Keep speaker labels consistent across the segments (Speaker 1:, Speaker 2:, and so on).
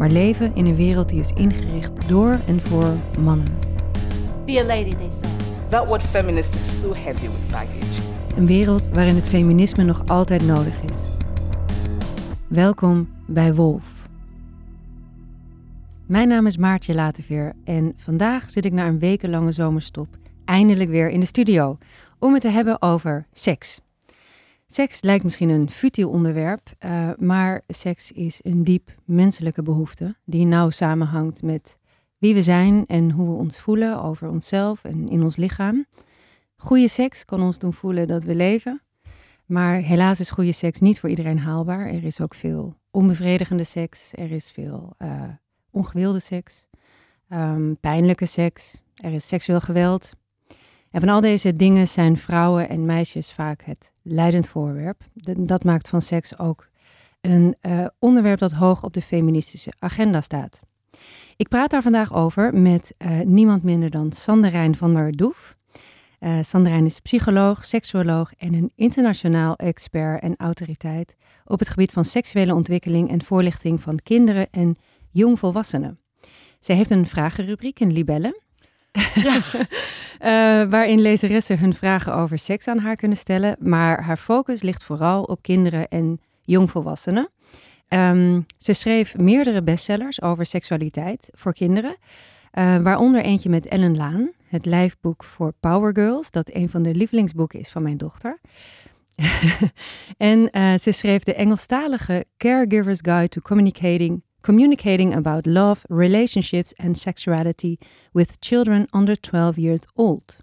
Speaker 1: maar leven in een wereld die is ingericht door en voor mannen.
Speaker 2: Be a lady, they said.
Speaker 3: That word feminist is so heavy with baggage.
Speaker 1: Een wereld waarin het feminisme nog altijd nodig is. Welkom bij Wolf. Mijn naam is Maartje Lateveer en vandaag zit ik na een wekenlange zomerstop eindelijk weer in de studio om het te hebben over seks. Seks lijkt misschien een futiel onderwerp, eh, maar seks is een diep menselijke behoefte die nauw samenhangt met wie we zijn en hoe we ons voelen over onszelf en in ons lichaam. Goede seks kan ons doen voelen dat we leven, maar helaas is goede seks niet voor iedereen haalbaar. Er is ook veel onbevredigende seks, er is veel eh, ongewilde seks, ehm, pijnlijke seks, er is seksueel geweld. En van al deze dingen zijn vrouwen en meisjes vaak het leidend voorwerp. Dat maakt van seks ook een eh, onderwerp dat hoog op de feministische agenda staat. Ik praat daar vandaag over met eh, niemand minder dan Sanderijn van der Doef. Eh Sanderijn is psycholoog, seksuoloog en een internationaal expert en autoriteit op het gebied van seksuele ontwikkeling en voorlichting van kinderen en jongvolwassenen. Zij heeft een vragenrubriek in Eh, waarin lezeressen hun vragen over seks aan haar kunnen stellen. Maar haar focus ligt vooral op kinderen en jongvolwassenen. Ehm, ze schreef meerdere bestsellers over seksualiteit voor kinderen. eh, waaronder eentje met Ellen Laan, het lijfboek voor Power Girls, dat een van de lievelingsboeken is van mijn dochter. en eh, ze schreef de Engelstalige Caregiver's Guide to Communicating, Communicating About Love, Relationships and Sexuality with Children Under 12 Years Old.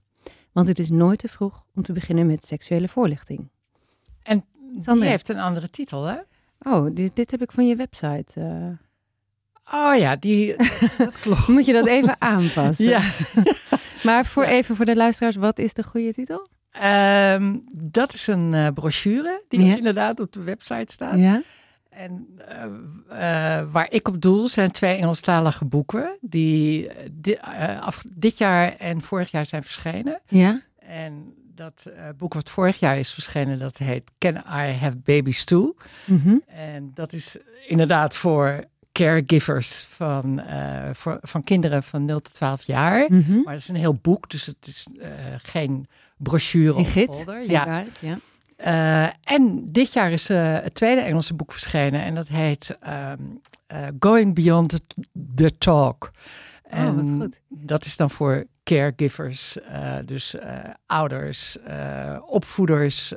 Speaker 1: Want het is nooit te vroeg om te beginnen met seksuele voorlichting.
Speaker 4: En die heeft een andere titel, hè?
Speaker 1: Oh, dit, dit heb ik van je website. eh.
Speaker 4: Oh ja, die, dat klopt.
Speaker 1: Moet je dat even aanpassen?
Speaker 4: Ja.
Speaker 1: Maar voor
Speaker 4: Ja.
Speaker 1: even voor de luisteraars, wat is de goede titel?
Speaker 4: Ehm, dat is een eh, brochure die
Speaker 1: Ja.
Speaker 4: inderdaad op de website staat.
Speaker 1: Ja.
Speaker 4: En eh, eh, waar ik op doel zijn twee Engelstalige boeken die eh, di- af, dit jaar en vorig jaar zijn verschenen.
Speaker 1: Ja.
Speaker 4: En dat boek wat vorig jaar is verschenen, dat heet Can I Have Babies Too?
Speaker 1: Mhm.
Speaker 4: En dat is inderdaad voor caregivers van, voor, van kinderen van 0 tot 12 jaar.
Speaker 1: Mhm.
Speaker 4: Maar het is een heel boek, dus het is geen brochure of
Speaker 1: gids.
Speaker 4: folder.
Speaker 1: Geen
Speaker 4: Ja.
Speaker 1: guide, ja.
Speaker 4: Eh, en dit jaar is eh, het tweede Engelse boek verschenen en dat heet ehm, eh, Going Beyond the, the Talk.
Speaker 1: Oh, wat goed.
Speaker 4: Dat is dan voor caregivers, dus ouders, opvoeders,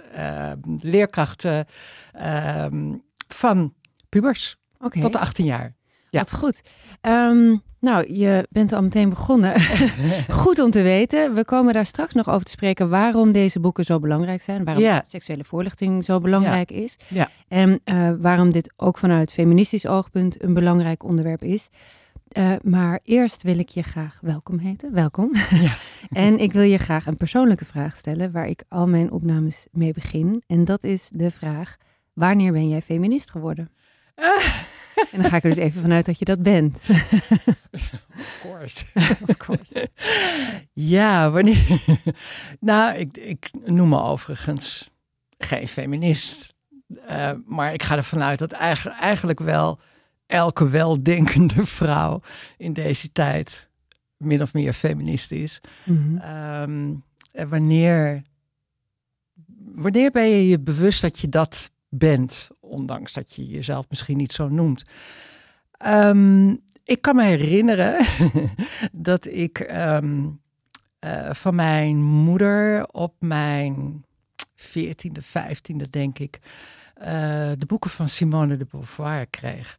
Speaker 4: leerkrachten ehm, van pubers tot 18 jaar. Ja.
Speaker 1: wat goed. Ehm, nou, je bent al meteen begonnen. goed om te weten. We komen daar straks nog over te spreken waarom deze boeken zo belangrijk zijn. Waarom seksuele voorlichting zo belangrijk is.
Speaker 4: Ja.
Speaker 1: En eh, waarom dit ook vanuit feministisch oogpunt een belangrijk onderwerp is. Eh, maar eerst wil ik je graag welkom heten. Welkom.
Speaker 4: Ja.
Speaker 1: en ik wil je graag een persoonlijke vraag stellen waar ik al mijn opnames mee begin. En dat is de vraag, wanneer ben jij feminist geworden? En dan ga ik er dus even vanuit dat je dat bent.
Speaker 4: Of course.
Speaker 1: of course.
Speaker 4: Ja, wanneer? nou, ik, ik noem me overigens geen feminist. Eh, maar ik ga ervan uit dat eigenlijk, eigenlijk wel elke weldenkende vrouw in deze tijd min of meer feminist is.
Speaker 1: Mhm.
Speaker 4: Ehm, en wanneer, wanneer ben je je bewust dat je dat bent, ondanks dat je jezelf misschien niet zo noemt? Ehm, ik kan me herinneren dat ik ehm, eh, van mijn moeder op mijn veertiende, vijftiende, denk ik, eh, de boeken van Simone de Beauvoir kreeg.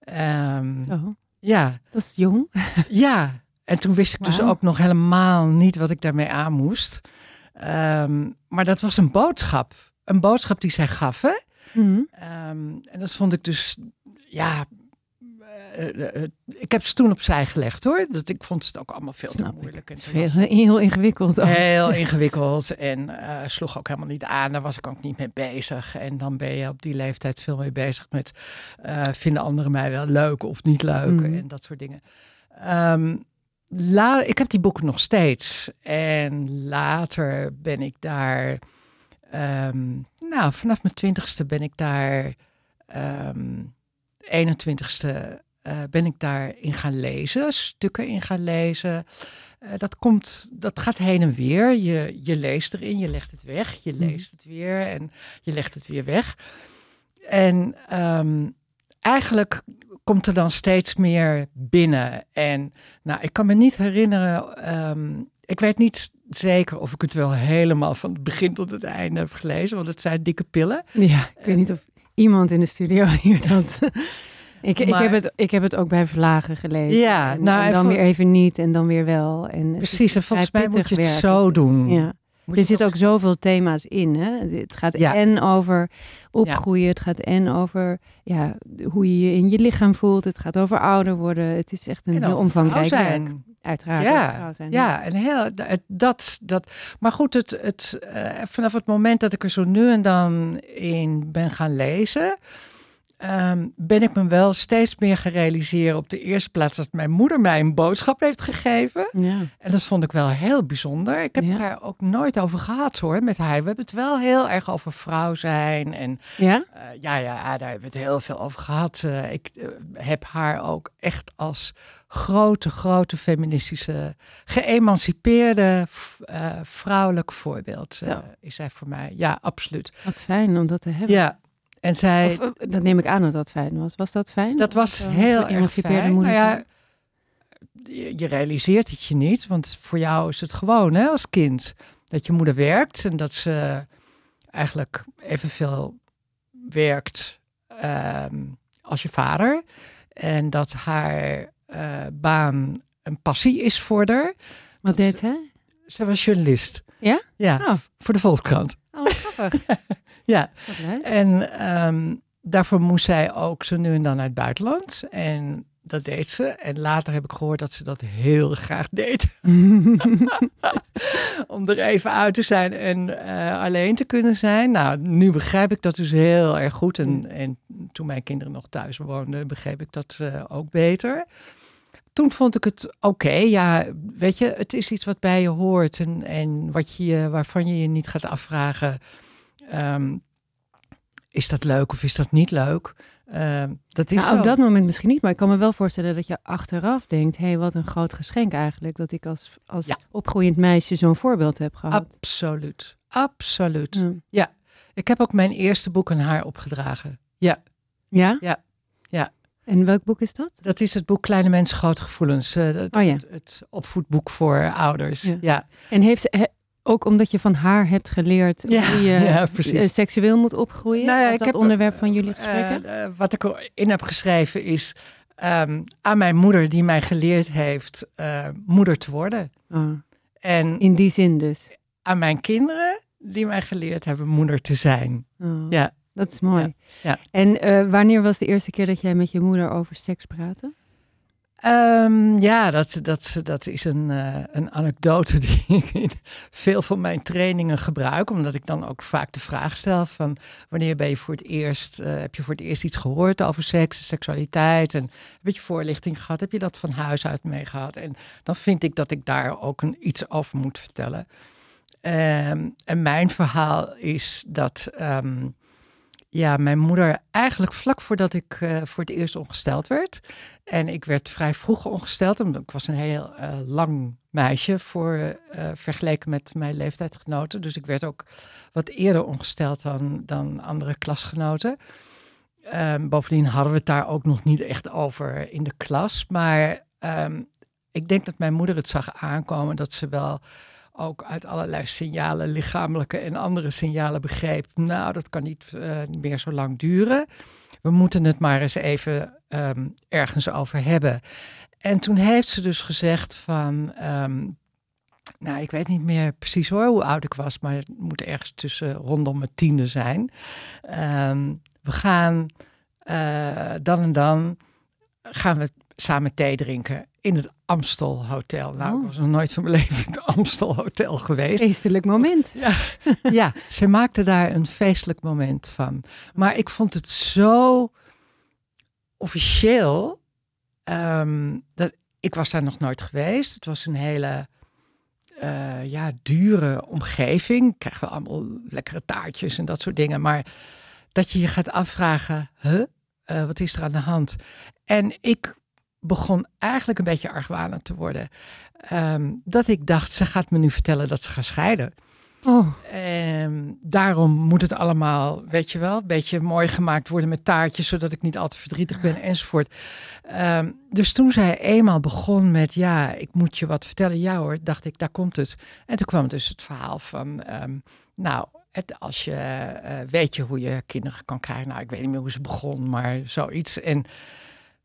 Speaker 4: Ehm,
Speaker 1: Zo,
Speaker 4: ja,
Speaker 1: dat is jong.
Speaker 4: ja, en toen wist ik dus ook nog helemaal niet wat ik daarmee aan moest. Maar dat was een boodschap. Een boodschap die zij gaf. Hè?
Speaker 1: Mhm.
Speaker 4: Ehm, en dat vond ik dus, ja, eh, eh, ik heb ze toen opzij gelegd hoor. Dat, ik vond het ook allemaal veel te
Speaker 1: Snap
Speaker 4: moeilijk. En
Speaker 1: veel, heel ingewikkeld. ook.
Speaker 4: Heel ingewikkeld en eh, sloeg ook helemaal niet aan. Daar was ik ook niet mee bezig. En dan ben je op die leeftijd veel mee bezig met... eh, vinden anderen mij wel leuk of niet leuk
Speaker 1: Mhm.
Speaker 4: en dat soort dingen. Ehm, la, ik heb die boeken nog steeds. En later ben ik daar... ehm, nou, vanaf mijn twintigste ben ik daar... ehm 21ste eh, ben ik daarin gaan lezen, stukken in gaan lezen. Eh, dat, komt, dat gaat heen en weer. Je, je leest erin, je legt het weg, je
Speaker 1: Mhm.
Speaker 4: leest het weer en je legt het weer weg. En ehm, eigenlijk komt er dan steeds meer binnen. En nou, ik kan me niet herinneren, ik weet niet zeker of ik het wel helemaal van het begin tot het einde heb gelezen, want het zijn dikke pillen.
Speaker 1: Ja, ik weet niet of iemand in de studio hier dat... ik, ik, heb het, ik heb het ook bij verlagen gelezen.
Speaker 4: Ja,
Speaker 1: en,
Speaker 4: nou,
Speaker 1: en dan weer even niet en dan weer wel. En
Speaker 4: Precies, en volgens mij moet je het
Speaker 1: werk,
Speaker 4: zo
Speaker 1: is
Speaker 4: doen.
Speaker 1: Ja.
Speaker 4: Moet
Speaker 1: Er zitten ook zoveel thema's in. Hè? Het gaat
Speaker 4: Ja.
Speaker 1: en over opgroeien. Het gaat en over ja, hoe je je in je lichaam voelt. Het gaat over ouder worden. Het is echt een heel omvangrijk werk. Uiteraard.
Speaker 4: Ja,
Speaker 1: zijn.
Speaker 4: Ja, en heel, dat, dat. Maar goed, het, het, eh, vanaf het moment dat ik er zo nu en dan in ben gaan lezen, ehm, ben ik me wel steeds meer gerealiseren op de eerste plaats dat mijn moeder mij een boodschap heeft gegeven.
Speaker 1: Ja.
Speaker 4: En dat vond ik wel heel bijzonder. Ik heb
Speaker 1: Ja.
Speaker 4: het daar ook nooit over gehad hoor, met haar. We hebben het wel heel erg over vrouw zijn en
Speaker 1: Ja?
Speaker 4: eh, ja, ja, daar hebben we het heel veel over gehad. Eh, ik eh, heb haar ook echt als grote, grote feministische, geëmancipeerde eh, vrouwelijk voorbeeld. is zij voor mij. Ja, absoluut.
Speaker 1: Wat fijn om dat te hebben.
Speaker 4: Ja, en zij,
Speaker 1: Of, eh, dat neem ik aan dat dat fijn was. Was dat fijn?
Speaker 4: dat was
Speaker 1: zo
Speaker 4: heel erg fijn. Nou ja, je, je realiseert het je niet, want voor jou is het gewoon hè, als kind dat je moeder werkt en dat ze eigenlijk evenveel werkt ehm, als je vader. En dat haar eh, baan een passie is voor haar.
Speaker 1: Wat deed hij?
Speaker 4: Ze was journalist.
Speaker 1: Ja?
Speaker 4: Ja,
Speaker 1: Oh.
Speaker 4: voor de Volkskrant.
Speaker 1: Oh, grappig.
Speaker 4: Ja, en ehm, daarvoor moest zij ook zo nu en dan naar het buitenland. En dat deed ze. En later heb ik gehoord dat ze dat heel graag deed. Om er even uit te zijn en eh, alleen te kunnen zijn. Nou, nu begrijp ik dat dus heel erg goed. En, en toen mijn kinderen nog thuis woonden, begreep ik dat eh, ook beter. Toen vond ik het oké. Ja, weet je, het is iets wat bij je hoort. En, en wat je, waarvan je je niet gaat afvragen. Ehm, is dat leuk of is dat niet leuk? Ehm, dat is
Speaker 1: Nou, op dat moment misschien niet, maar ik kan me wel voorstellen dat je achteraf denkt: hé, hey, wat een groot geschenk eigenlijk dat ik als, als
Speaker 4: Ja.
Speaker 1: opgroeiend meisje zo'n voorbeeld heb gehad.
Speaker 4: Absoluut. Absoluut.
Speaker 1: Ja.
Speaker 4: Ik heb ook mijn eerste boek aan haar opgedragen. Ja,
Speaker 1: Ja?
Speaker 4: Ja. Ja.
Speaker 1: En welk boek is dat?
Speaker 4: dat is het boek Kleine Mensen, Grote Gevoelens. eh, het,
Speaker 1: Oh ja.
Speaker 4: het, het opvoedboek voor ouders.
Speaker 1: Ja. En heeft ook omdat je van haar hebt geleerd
Speaker 4: Ja,
Speaker 1: hoe je
Speaker 4: ja, precies.
Speaker 1: eh, seksueel moet opgroeien?
Speaker 4: Nou ja,
Speaker 1: Was
Speaker 4: ik
Speaker 1: dat
Speaker 4: heb,
Speaker 1: onderwerp van jullie gesprekken?
Speaker 4: Eh, eh, wat ik erin heb geschreven is ehm, aan mijn moeder die mij geleerd heeft eh, moeder te worden.
Speaker 1: Oh,
Speaker 4: En
Speaker 1: in die zin dus.
Speaker 4: aan mijn kinderen die mij geleerd hebben moeder te zijn.
Speaker 1: Oh,
Speaker 4: Ja.
Speaker 1: Dat is mooi.
Speaker 4: Ja, ja.
Speaker 1: En eh, wanneer was de eerste keer dat jij met je moeder over seks praatte?
Speaker 4: Ehm, ja, dat, dat, dat is een, eh, een anekdote die ik in veel van mijn trainingen gebruik. Omdat ik dan ook vaak de vraag stel van wanneer ben je voor het eerst, eh, heb je voor het eerst iets gehoord over seks en seksualiteit? En heb je voorlichting gehad? Heb je dat van huis uit meegehad? En dan vind ik dat ik daar ook een, iets over moet vertellen. Ehm, en mijn verhaal is dat ehm, ja, mijn moeder eigenlijk vlak voordat ik eh, voor het eerst ongesteld werd. En ik werd vrij vroeg ongesteld. Omdat ik was een heel eh, lang meisje voor, eh, vergeleken met mijn leeftijdgenoten. Dus ik werd ook wat eerder ongesteld dan, dan andere klasgenoten. Ehm, bovendien hadden we het daar ook nog niet echt over in de klas. Maar ehm, ik denk dat mijn moeder het zag aankomen dat ze wel ook uit allerlei signalen, lichamelijke en andere signalen begreep. Nou, dat kan niet eh, meer zo lang duren. We moeten het maar eens even ehm, ergens over hebben. En toen heeft ze dus gezegd van, ehm, nou, ik weet niet meer precies hoor hoe oud ik was, maar het moet ergens tussen rondom mijn tiende zijn. Ehm, we gaan eh, dan en dan gaan we samen thee drinken in het Amstel Hotel. Nou, ik was nog nooit van mijn leven in het Amstel Hotel geweest.
Speaker 1: Feestelijk moment.
Speaker 4: Ja, ze maakte daar een feestelijk moment van. Maar ik vond het zo officieel. ehm, dat, ik was daar nog nooit geweest. Het was een hele eh, ja, dure omgeving. Krijgen we allemaal lekkere taartjes en dat soort dingen. Maar dat je je gaat afvragen, huh? Eh, wat is er aan de hand? En ik begon eigenlijk een beetje argwanend te worden. Ehm, dat ik dacht, ze gaat me nu vertellen dat ze gaan scheiden.
Speaker 1: Oh,
Speaker 4: En daarom moet het allemaal, weet je wel, een beetje mooi gemaakt worden met taartjes, zodat ik niet al te verdrietig ben enzovoort. Ehm, dus toen zij eenmaal begon met, ja, ik moet je wat vertellen, ja hoor, dacht ik, daar komt het. En toen kwam dus het verhaal van, ehm, nou, het, als je eh, weet je hoe je kinderen kan krijgen. Nou, ik weet niet meer hoe ze begon, maar zoiets. En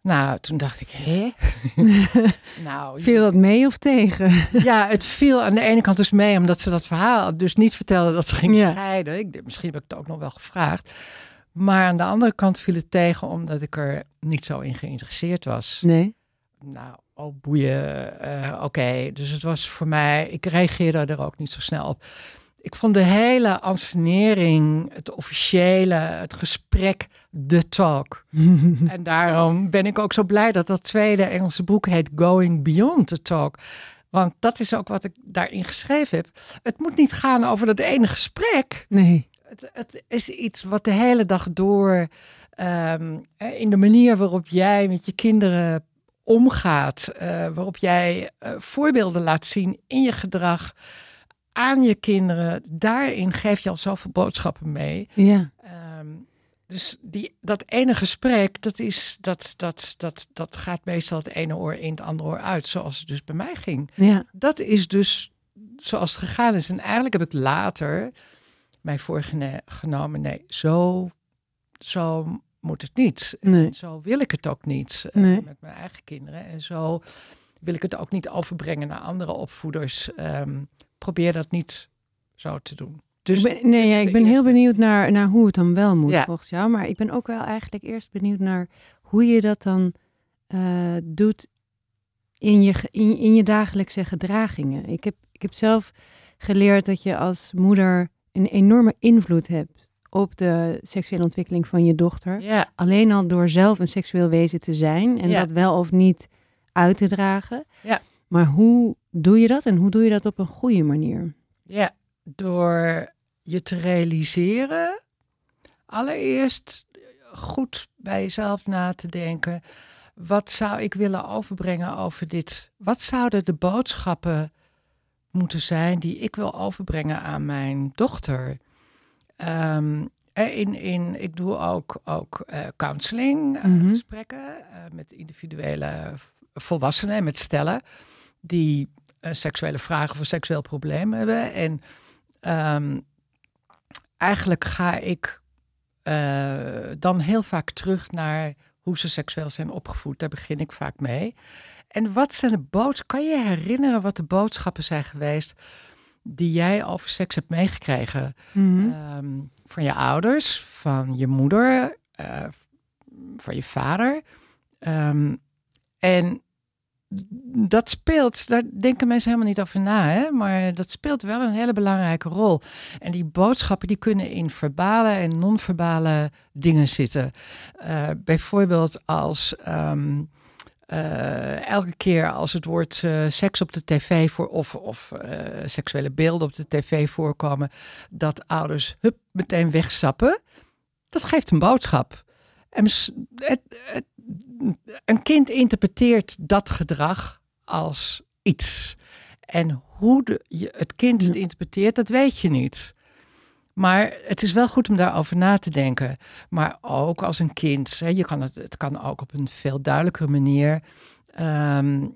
Speaker 4: nou, toen dacht ik, hé? nou,
Speaker 1: viel dat mee of tegen?
Speaker 4: ja, het viel aan de ene kant dus mee, omdat ze dat verhaal dus niet vertelde dat ze ging
Speaker 1: Ja.
Speaker 4: scheiden. Ik, misschien heb ik het ook nog wel gevraagd. Maar aan de andere kant viel het tegen, omdat ik er niet zo in geïnteresseerd was.
Speaker 1: Nee.
Speaker 4: Nou, oh boeien, eh, oké. Dus het was voor mij, ik reageerde er ook niet zo snel op. Ik vond de hele ansenering, het officiële, het gesprek, de talk. en daarom ben ik ook zo blij dat dat tweede Engelse boek heet Going Beyond the Talk. Want dat is ook wat ik daarin geschreven heb. Het moet niet gaan over dat ene gesprek.
Speaker 1: Nee.
Speaker 4: Het, het is iets wat de hele dag door, ehm, eh, in de manier waarop jij met je kinderen omgaat, eh, waarop jij eh, voorbeelden laat zien in je gedrag aan je kinderen, daarin geef je al zoveel boodschappen mee.
Speaker 1: Ja.
Speaker 4: Ehm, dus die, dat ene gesprek, dat, is, dat, dat, dat, dat gaat meestal het ene oor in het andere oor uit, zoals het dus bij mij ging
Speaker 1: Ja.
Speaker 4: dat is dus zoals het gegaan is. En eigenlijk heb ik later mij voorgenomen, nee, zo, zo moet het niet.
Speaker 1: Nee.
Speaker 4: Zo wil ik het ook niet eh, met mijn eigen kinderen. En zo wil ik het ook niet overbrengen naar andere opvoeders. Ehm, probeer dat niet zo te doen. Dus,
Speaker 1: ik ben, nee,
Speaker 4: dus
Speaker 1: ja, ik ben heel benieuwd naar, naar hoe het dan wel moet
Speaker 4: Ja.
Speaker 1: volgens jou. Maar ik ben ook wel eigenlijk eerst benieuwd naar hoe je dat dan eh, doet in je, in, in je dagelijkse gedragingen. Ik heb, ik heb zelf geleerd dat je als moeder een enorme invloed hebt op de seksuele ontwikkeling van je dochter.
Speaker 4: Ja,
Speaker 1: Alleen al door zelf een seksueel wezen te zijn en
Speaker 4: Ja.
Speaker 1: dat wel of niet uit te dragen.
Speaker 4: Ja.
Speaker 1: Maar hoe doe je dat en hoe doe je dat op een goede manier?
Speaker 4: ja, door je te realiseren, allereerst goed bij jezelf na te denken. Wat zou ik willen overbrengen over dit? Wat zouden de boodschappen moeten zijn die ik wil overbrengen aan mijn dochter? Ehm, eh, in, in, ik doe ook, ook eh, counseling, eh,
Speaker 1: Mhm.
Speaker 4: gesprekken met individuele volwassenen en met stellen die eh, seksuele vragen of een seksueel probleem hebben. En ehm, eigenlijk ga ik eh, dan heel vaak terug naar hoe ze seksueel zijn opgevoed. Daar begin ik vaak mee. En wat zijn de boodschappen? Kan je herinneren wat de boodschappen zijn geweest die jij over seks hebt meegekregen?
Speaker 1: Mhm.
Speaker 4: Ehm, van je ouders, van je moeder, eh, van je vader. Ehm, en dat speelt, daar denken mensen helemaal niet over na, hè? maar dat speelt wel een hele belangrijke rol. En die boodschappen die kunnen in verbale en non-verbale dingen zitten. Eh, bijvoorbeeld als ehm, eh, elke keer als het woord eh, seks op de tv voor, of, of seksuele beelden op de tv voorkomen, dat ouders hup, meteen wegsappen. Dat geeft een boodschap. En het, een kind interpreteert dat gedrag als iets. En hoe de, je, het kind het interpreteert, dat weet je niet. Maar het is wel goed om daarover na te denken. Maar ook als een kind, hè, je kan het, het kan ook op een veel duidelijkere manier. ehm,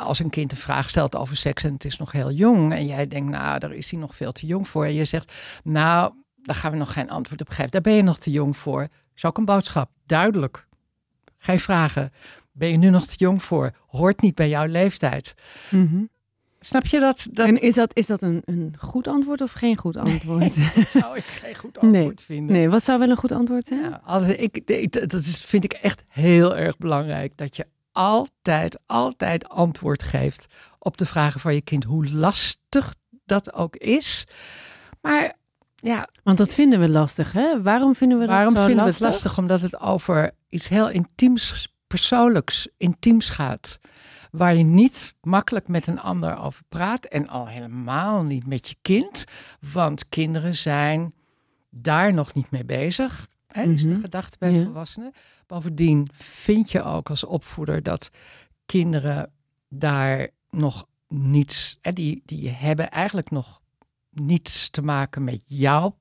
Speaker 4: als een kind een vraag stelt over seks en het is nog heel jong. En jij denkt, nou, daar is hij nog veel te jong voor. En je zegt, nou, daar gaan we nog geen antwoord op geven. Daar ben je nog te jong voor. Is ook een boodschap, duidelijk. Geen vragen. Ben je nu nog te jong voor? Hoort niet bij jouw leeftijd.
Speaker 1: Mhm.
Speaker 4: Snap je dat? dat
Speaker 1: En is dat, is dat een, een goed antwoord of geen goed antwoord?
Speaker 4: dat zou ik geen goed antwoord
Speaker 1: Nee.
Speaker 4: vinden.
Speaker 1: nee, wat zou wel een goed antwoord zijn?
Speaker 4: Ja, als ik, ik- dat is, vind ik echt heel erg belangrijk. Dat je altijd, altijd antwoord geeft op de vragen van je kind. Hoe lastig dat ook is. Maar ja,
Speaker 1: Want dat vinden we lastig, hè? Waarom vinden we
Speaker 4: waarom
Speaker 1: dat zo
Speaker 4: vinden we
Speaker 1: lastig?
Speaker 4: het lastig? Omdat het over iets heel intiems, persoonlijks, intiems gaat. Waar je niet makkelijk met een ander over praat. En al helemaal niet met je kind. Want kinderen zijn daar nog niet mee bezig. Hè, is de
Speaker 1: Mhm.
Speaker 4: gedachte bij
Speaker 1: Ja.
Speaker 4: volwassenen. Bovendien vind je ook als opvoeder dat kinderen daar nog niets... Hè, die, die hebben eigenlijk nog niets te maken met jouw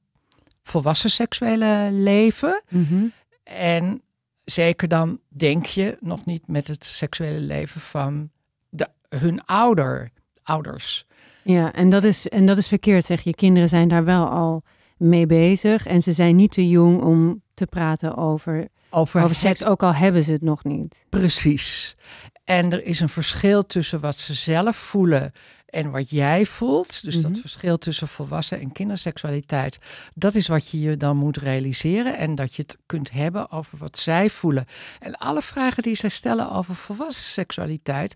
Speaker 4: volwassen seksuele leven.
Speaker 1: Mhm.
Speaker 4: En zeker dan denk je nog niet met het seksuele leven van de, hun ouder, ouders.
Speaker 1: Ja, en dat, is, en dat is verkeerd, zeg je. Kinderen zijn daar wel al mee bezig. En ze zijn niet te jong om te praten over,
Speaker 4: Over,
Speaker 1: over seks,
Speaker 4: het-
Speaker 1: ook al hebben ze het nog niet.
Speaker 4: Precies. En er is een verschil tussen wat ze zelf voelen en wat jij voelt. Dus dat
Speaker 1: Mhm.
Speaker 4: verschil tussen volwassen en kinderseksualiteit. Dat is wat je je dan moet realiseren. En dat je het kunt hebben over wat zij voelen. En alle vragen die zij stellen over volwassen seksualiteit.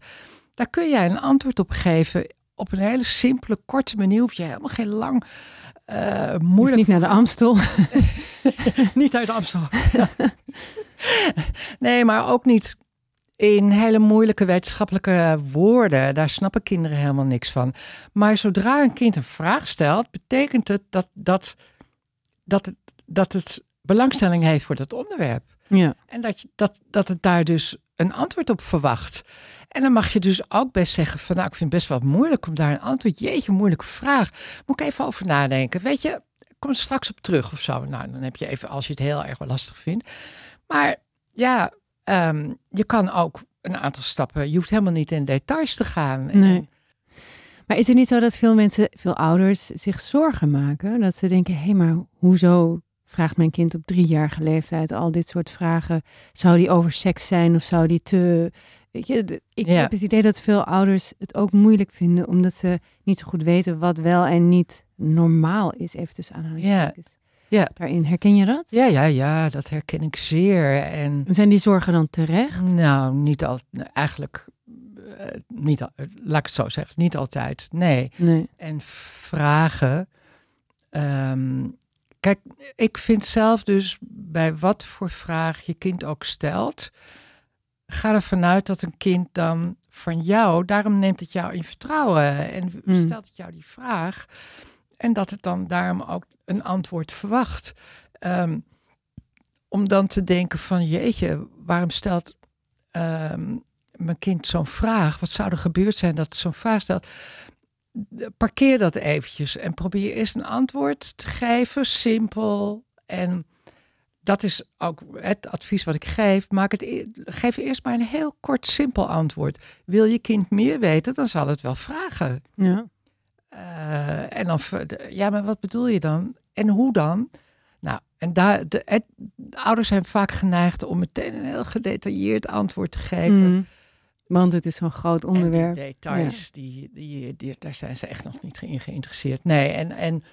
Speaker 4: Daar kun jij een antwoord op geven. Op een hele simpele, korte manier. Hoef je helemaal geen lang, eh
Speaker 1: Moeilijk niet naar de Amstel.
Speaker 4: niet uit Amsterdam. nee, maar ook niet in hele moeilijke wetenschappelijke woorden. Daar snappen kinderen helemaal niks van. Maar zodra een kind een vraag stelt, betekent het dat, dat, dat, het, dat het belangstelling heeft voor dat onderwerp.
Speaker 1: ja.
Speaker 4: En dat, je, dat, dat het daar dus een antwoord op verwacht. En dan mag je dus ook best zeggen van, nou, ik vind het best wel moeilijk om daar een antwoord. Jeetje, moeilijke vraag. Moet ik even over nadenken. Weet je, kom er straks op terug of zo. Nou, dan heb je even, als je het heel erg wel lastig vindt. Maar ja, ehm, je kan ook een aantal stappen. Je hoeft helemaal niet in details te gaan.
Speaker 1: Nee.
Speaker 4: En-
Speaker 1: Maar is het niet zo dat veel mensen, veel ouders zich zorgen maken? Dat ze denken, hé, maar hoezo vraagt mijn kind op driejarige leeftijd al dit soort vragen? Zou die over seks zijn of zou die te... Weet je, ik
Speaker 4: Ja.
Speaker 1: heb het idee dat veel ouders het ook moeilijk vinden, omdat ze niet zo goed weten wat wel en niet normaal is, even tussen aanhalingstekens.
Speaker 4: Ja.
Speaker 1: Daarin, herken je dat?
Speaker 4: ja, ja, ja, dat herken ik zeer. En
Speaker 1: Zijn die zorgen dan terecht?
Speaker 4: Nou, niet al, eigenlijk, eh, niet al, laat ik het zo zeggen, niet altijd. Nee.
Speaker 1: Nee.
Speaker 4: En vragen. ehm, kijk, ik vind zelf dus bij wat voor vraag je kind ook stelt, ga ervan uit dat een kind dan van jou, daarom neemt het jou in vertrouwen en
Speaker 1: Hmm.
Speaker 4: stelt het jou die vraag. En dat het dan daarom ook een antwoord verwacht. Ehm, om dan te denken van jeetje, waarom stelt ehm, mijn kind zo'n vraag? Wat zou er gebeurd zijn dat zo'n vraag stelt? Parkeer dat eventjes en probeer eerst een antwoord te geven, simpel. En dat is ook het advies wat ik geef. Maak het, e- geef eerst maar een heel kort, simpel antwoord. Wil je kind meer weten, dan zal het wel vragen.
Speaker 1: Ja.
Speaker 4: Eh, en dan, ja, maar wat bedoel je dan? En hoe dan? Nou, en daar, de, ouders zijn vaak geneigd om meteen een heel gedetailleerd antwoord te geven.
Speaker 1: Mm. Want het is zo'n groot
Speaker 4: En die
Speaker 1: onderwerp.
Speaker 4: details, die, die, die, daar zijn ze echt nog niet in geïnteresseerd. Nee, en, en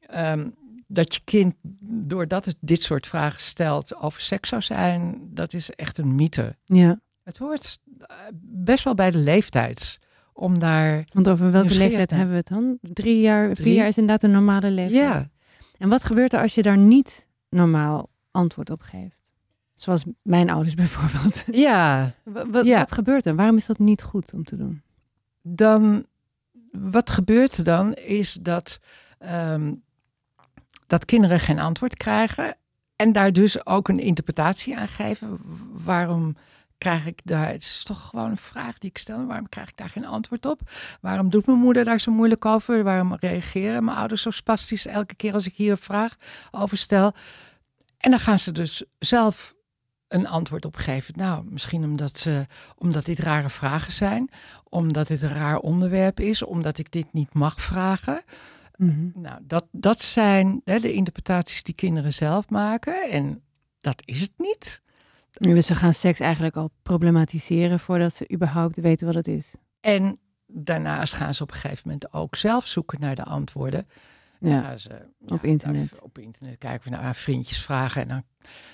Speaker 4: ehm, dat je kind, doordat het dit soort vragen stelt, over seks zou zijn, dat is echt een mythe.
Speaker 1: Ja.
Speaker 4: Het hoort eh, best wel bij de leeftijd. Om daar.
Speaker 1: Want over welke leeftijd hebben we het dan? Drie jaar, vier
Speaker 4: Drie?
Speaker 1: jaar is inderdaad een normale leeftijd.
Speaker 4: Ja,
Speaker 1: En wat gebeurt er als je daar niet normaal antwoord op geeft? Zoals mijn ouders bijvoorbeeld.
Speaker 4: ja,
Speaker 1: Wa- Wat,
Speaker 4: Ja.
Speaker 1: wat gebeurt er? Waarom is dat niet goed om te doen?
Speaker 4: dan. Wat gebeurt er dan is dat. ehm, dat kinderen geen antwoord krijgen. En daar dus ook een interpretatie aan geven. Waarom krijg ik daar. Het is toch gewoon een vraag die ik stel. Waarom krijg ik daar geen antwoord op? Waarom doet mijn moeder daar zo moeilijk over? Waarom reageren mijn ouders zo spastisch elke keer als ik hier een vraag over stel? En dan gaan ze dus zelf een antwoord op geven. Nou, misschien omdat, ze, omdat dit rare vragen zijn. Omdat dit een raar onderwerp is. Omdat ik dit niet mag vragen. Nou, dat, dat zijn hè, de interpretaties die kinderen zelf maken. En dat is het niet.
Speaker 1: Dus ze gaan seks eigenlijk al problematiseren voordat ze überhaupt weten wat het is.
Speaker 4: En daarnaast gaan ze op een gegeven moment ook zelf zoeken naar de antwoorden.
Speaker 1: Ja,
Speaker 4: gaan ze
Speaker 1: op internet.
Speaker 4: daar op internet kijken we naar vriendjes vragen. En dan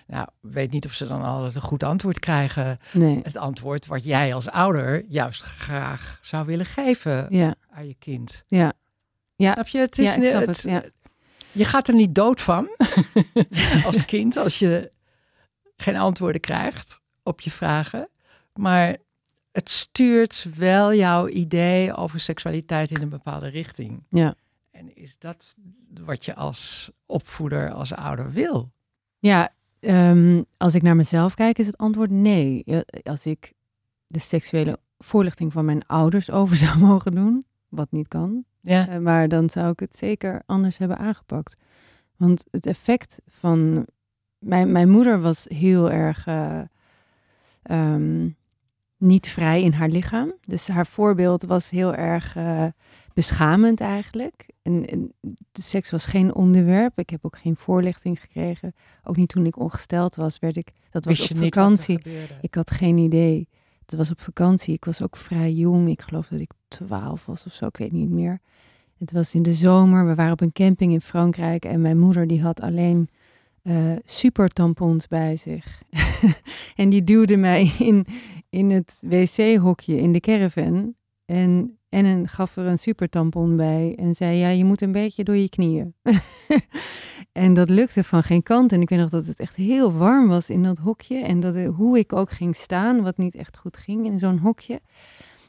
Speaker 4: nou, weet niet of ze dan altijd een goed antwoord krijgen.
Speaker 1: nee.
Speaker 4: Het antwoord wat jij als ouder juist graag zou willen geven
Speaker 1: Ja,
Speaker 4: aan je kind.
Speaker 1: ja. Ja,
Speaker 4: Snap je? Het is, het-
Speaker 1: het.
Speaker 4: Je gaat er niet dood van als kind als je geen antwoorden krijgt op je vragen. Maar het stuurt wel jouw idee over seksualiteit in een bepaalde richting.
Speaker 1: Ja.
Speaker 4: En is dat wat je als opvoeder, als ouder wil?
Speaker 1: Ja, ehm, als ik naar mezelf kijk, is het antwoord nee. Als ik de seksuele voorlichting van mijn ouders over zou mogen doen, wat niet kan,
Speaker 4: Ja,
Speaker 1: eh, maar dan zou ik het zeker anders hebben aangepakt. Want het effect van. Mijn, mijn moeder was heel erg eh, ehm, niet vrij in haar lichaam. Dus haar voorbeeld was heel erg eh, beschamend eigenlijk. En, en de seks was geen onderwerp. Ik heb ook geen voorlichting gekregen. Ook niet toen ik ongesteld was, werd ik. Dat was
Speaker 4: wist
Speaker 1: op vakantie. Ik had geen idee. Het was op vakantie. Ik was ook vrij jong. Ik geloof dat ik twaalf was of zo. Ik weet niet meer. Het was in de zomer. We waren op een camping in Frankrijk. En mijn moeder die had alleen eh super tampons bij zich. en die duwde mij in, in het wc-hokje in de caravan. En, en een, gaf er een super tampon bij. En zei, ja, je moet een beetje door je knieën. en dat lukte van geen kant. En ik weet nog dat het echt heel warm was in dat hokje. En dat, eh, hoe ik ook ging staan, wat niet echt goed ging in zo'n hokje.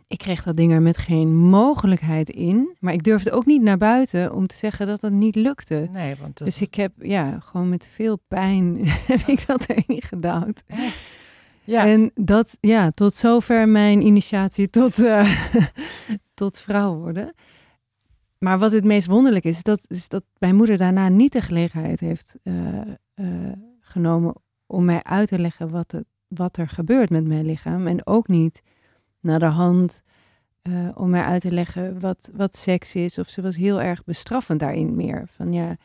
Speaker 1: Ik kreeg dat ding er met geen mogelijkheid in. Maar ik durfde ook niet naar buiten om te zeggen dat het niet lukte.
Speaker 4: Nee, want dat,
Speaker 1: Dus ik heb, ja, gewoon met veel pijn heb ik dat erin gedouwd.
Speaker 4: ja,
Speaker 1: En dat, ja, tot zover mijn initiatie tot, eh, tot vrouw worden. Maar wat het meest wonderlijk is, dat, is dat mijn moeder daarna niet de gelegenheid heeft eh, eh, genomen om mij uit te leggen wat, het, wat er gebeurt met mijn lichaam. En ook niet naar de hand eh, om mij uit te leggen wat, wat seks is. Of ze was heel erg bestraffend daarin meer. Van ja,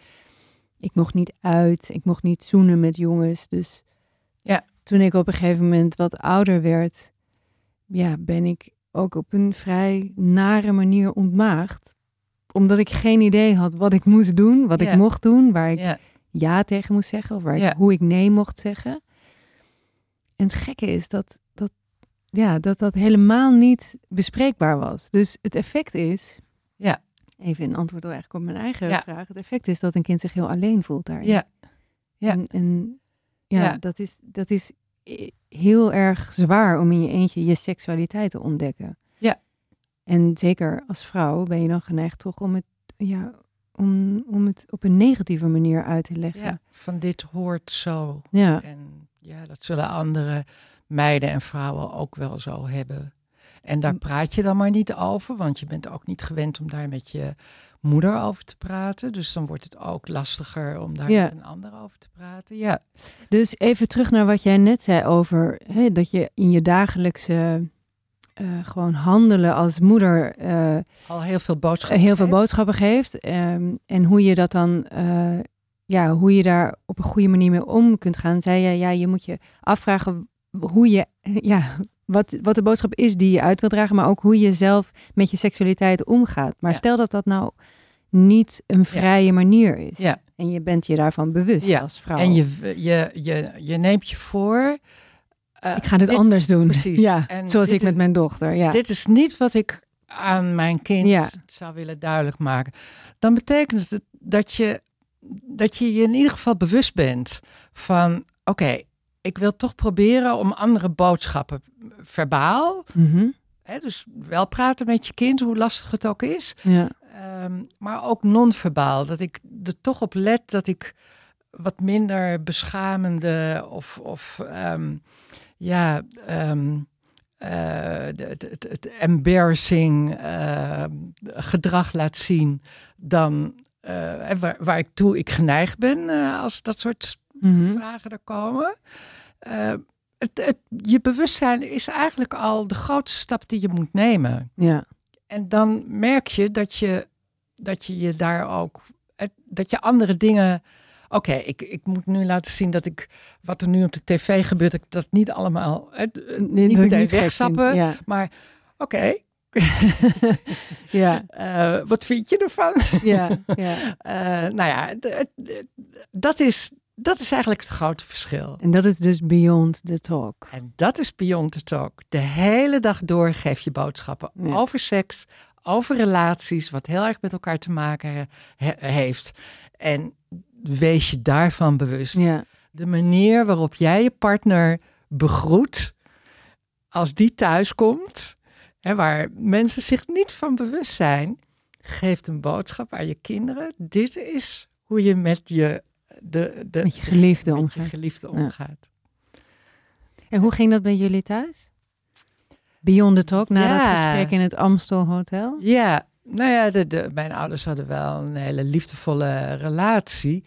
Speaker 1: ik mocht niet uit, ik mocht niet zoenen met jongens. Dus
Speaker 4: Ja.
Speaker 1: toen ik op een gegeven moment wat ouder werd, ja, ben ik ook op een vrij nare manier ontmaagd. Omdat ik geen idee had wat ik moest doen, wat
Speaker 4: Ja.
Speaker 1: ik mocht doen, waar ik
Speaker 4: ja,
Speaker 1: ja tegen moest zeggen, of waar ik, hoe ik nee mocht zeggen. En het gekke is dat, ja, dat dat helemaal niet bespreekbaar was. Dus het effect is,
Speaker 4: Ja.
Speaker 1: even in antwoord eigenlijk op mijn eigen
Speaker 4: Ja.
Speaker 1: vraag, het effect is dat een kind zich heel alleen voelt daarin.
Speaker 4: ja, ja.
Speaker 1: En, en ja,
Speaker 4: Ja.
Speaker 1: Dat, is, dat is heel erg zwaar om in je eentje je seksualiteit te ontdekken.
Speaker 4: Ja.
Speaker 1: En zeker als vrouw ben je dan geneigd toch om het, ja, om, om het op een negatieve manier uit te leggen.
Speaker 4: ja, van dit hoort zo.
Speaker 1: ja.
Speaker 4: En ja, dat zullen andere meiden en vrouwen ook wel zo hebben. En daar praat je dan maar niet over, want je bent ook niet gewend om daar met je moeder over te praten. Dus dan wordt het ook lastiger om daar
Speaker 1: Ja.
Speaker 4: met een ander over te praten. Ja,
Speaker 1: Dus even terug naar wat jij net zei over hè, dat je in je dagelijkse eh, gewoon handelen als moeder eh,
Speaker 4: al heel veel boodschappen.
Speaker 1: heel veel boodschappen geeft. ehm, en hoe je dat dan, eh, ja, hoe je daar op een goede manier mee om kunt gaan. Zei je, ja, je moet je afvragen hoe je, ja, wat, wat de boodschap is die je uit wil dragen, maar ook hoe je zelf met je seksualiteit omgaat. Maar
Speaker 4: Ja.
Speaker 1: stel dat dat nou niet een vrije manier is.
Speaker 4: Ja.
Speaker 1: En je bent je daarvan bewust
Speaker 4: Ja.
Speaker 1: als vrouw.
Speaker 4: En je, je, je, je neemt je voor. eh,
Speaker 1: ik ga dit,
Speaker 4: dit-
Speaker 1: anders doen.
Speaker 4: precies.
Speaker 1: Ja,
Speaker 4: En
Speaker 1: zoals ik met
Speaker 4: is-
Speaker 1: mijn dochter. Ja.
Speaker 4: Dit is niet wat ik aan mijn kind
Speaker 1: Ja.
Speaker 4: zou willen duidelijk maken. Dan betekent het dat je, dat je je in ieder geval bewust bent van: oké, ik wil toch proberen om andere boodschappen verbaal.
Speaker 1: Mhm.
Speaker 4: Hè, dus wel praten met je kind, hoe lastig het ook is.
Speaker 1: ja.
Speaker 4: Ehm, maar ook non-verbaal. Dat ik er toch op let dat ik wat minder beschamende of, of ehm, ja, ehm, eh, het, het, het embarrassing eh, gedrag laat zien dan eh, waar, waar ik toe ik geneigd ben als dat soort
Speaker 1: Mhm.
Speaker 4: vragen er komen. Eh, het, het, je bewustzijn is eigenlijk al de grootste stap die je moet nemen.
Speaker 1: ja.
Speaker 4: En dan merk je dat je dat je, je daar ook. het- Dat je andere dingen. Oké, ik, ik moet nu laten zien dat ik. Wat er nu op de tv gebeurt, dat ik dat niet allemaal.
Speaker 1: Nee,
Speaker 4: niet meteen.
Speaker 1: Ja.
Speaker 4: Maar oké,
Speaker 1: Ja,
Speaker 4: Eh, wat vind je ervan?
Speaker 1: ja, ja.
Speaker 4: Eh, nou ja, dat is, dat is eigenlijk het grote verschil.
Speaker 1: En dat is dus beyond the talk.
Speaker 4: En dat is Beyond the Talk. De hele dag door geef je boodschappen
Speaker 1: Ja.
Speaker 4: over seks, over relaties, wat heel erg met elkaar te maken he- heeft. En wees je daarvan bewust.
Speaker 1: Ja,
Speaker 4: De manier waarop jij je partner begroet als die thuis komt, hè, waar mensen zich niet van bewust zijn, geeft een boodschap aan je kinderen. Dit is hoe je met je, de, de,
Speaker 1: met je geliefde
Speaker 4: met je
Speaker 1: omgaan.
Speaker 4: geliefde
Speaker 1: Ja.
Speaker 4: omgaat.
Speaker 1: En hoe ging dat bij jullie thuis? Beyond the talk, na
Speaker 4: Ja.
Speaker 1: dat gesprek in het Amstel Hotel?
Speaker 4: Ja, nou ja, de, de, mijn ouders hadden wel een hele liefdevolle relatie.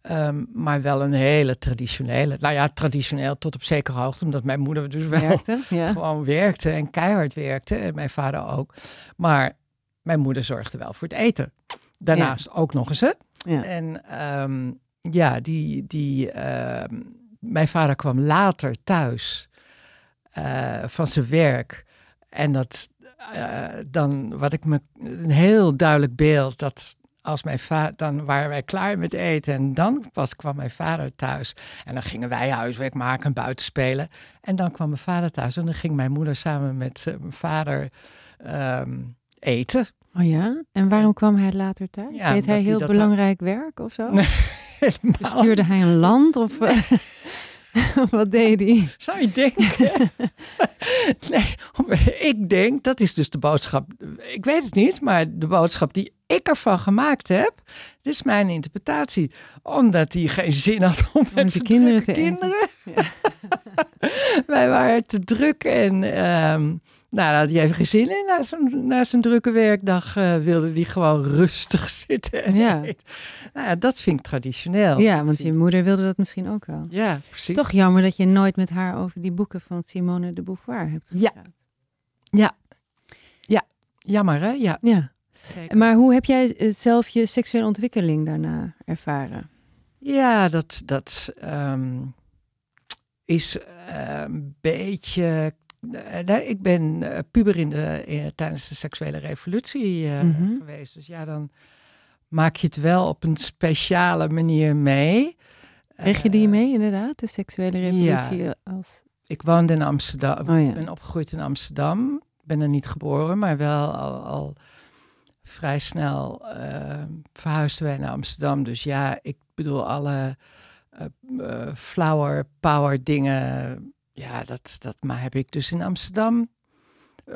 Speaker 4: ehm, maar wel een hele traditionele. Nou ja, traditioneel tot op zekere hoogte. Omdat mijn moeder dus wel
Speaker 1: Werkte? Ja.
Speaker 4: gewoon werkte en keihard werkte. En mijn vader ook. Maar mijn moeder zorgde wel voor het eten. Daarnaast ook nog eens. Hè?
Speaker 1: Ja.
Speaker 4: En ehm, ja, die, die, ehm, mijn vader kwam later thuis eh, van zijn werk. En dat eh, dan, wat ik me een heel duidelijk beeld, dat als mijn vader, dan waren wij klaar met eten en dan pas kwam mijn vader thuis. En dan gingen wij huiswerk maken en buiten spelen. En dan kwam mijn vader thuis en dan ging mijn moeder samen met mijn vader ehm, eten.
Speaker 1: Oh ja? En waarom kwam hij later thuis?
Speaker 4: Ja,
Speaker 1: Deed hij heel belangrijk werk of zo?
Speaker 4: Helemaal
Speaker 1: Bestuurde hij een land of eh, wat deed hij?
Speaker 4: Zou je denken? nee, ik denk, dat is dus de boodschap. Ik weet het niet, maar de boodschap die ik ervan gemaakt heb, dit is mijn interpretatie. Omdat hij geen zin had om, met
Speaker 1: de
Speaker 4: zijn
Speaker 1: kinderen te
Speaker 4: kinderen. Wij waren te druk en ehm, nou, had hij even geen zin in. Na zijn, na zijn drukke werkdag eh, wilde hij gewoon rustig zitten. En
Speaker 1: Ja.
Speaker 4: Nou ja, dat vind ik traditioneel.
Speaker 1: Ja, want je moeder wilde dat misschien ook wel.
Speaker 4: Ja,
Speaker 1: Het
Speaker 4: precies.
Speaker 1: is toch jammer dat je nooit met haar over die boeken van Simone de Beauvoir hebt
Speaker 4: Ja.
Speaker 1: gepraat.
Speaker 4: Jammer, hè? Ja.
Speaker 1: Ja.
Speaker 4: zeker.
Speaker 1: Maar hoe heb jij eh, zelf je seksuele ontwikkeling daarna ervaren?
Speaker 4: Ja, dat, dat ehm, is eh, een beetje. eh, nee, ik ben eh, puber in de, tijdens de seksuele revolutie
Speaker 1: Mhm.
Speaker 4: geweest. Dus ja, dan maak je het wel op een speciale manier mee.
Speaker 1: Kreeg je die mee inderdaad, de seksuele revolutie
Speaker 4: ja.
Speaker 1: als...
Speaker 4: Ik woonde in Amsterdam.
Speaker 1: Oh ja.
Speaker 4: Ben opgegroeid in Amsterdam. Ik ben er niet geboren, maar wel al, al vrij snel eh, verhuisden wij naar Amsterdam. Dus ja, ik bedoel, alle eh, eh, flower power dingen, ja, dat, dat maar heb ik dus in Amsterdam. Eh,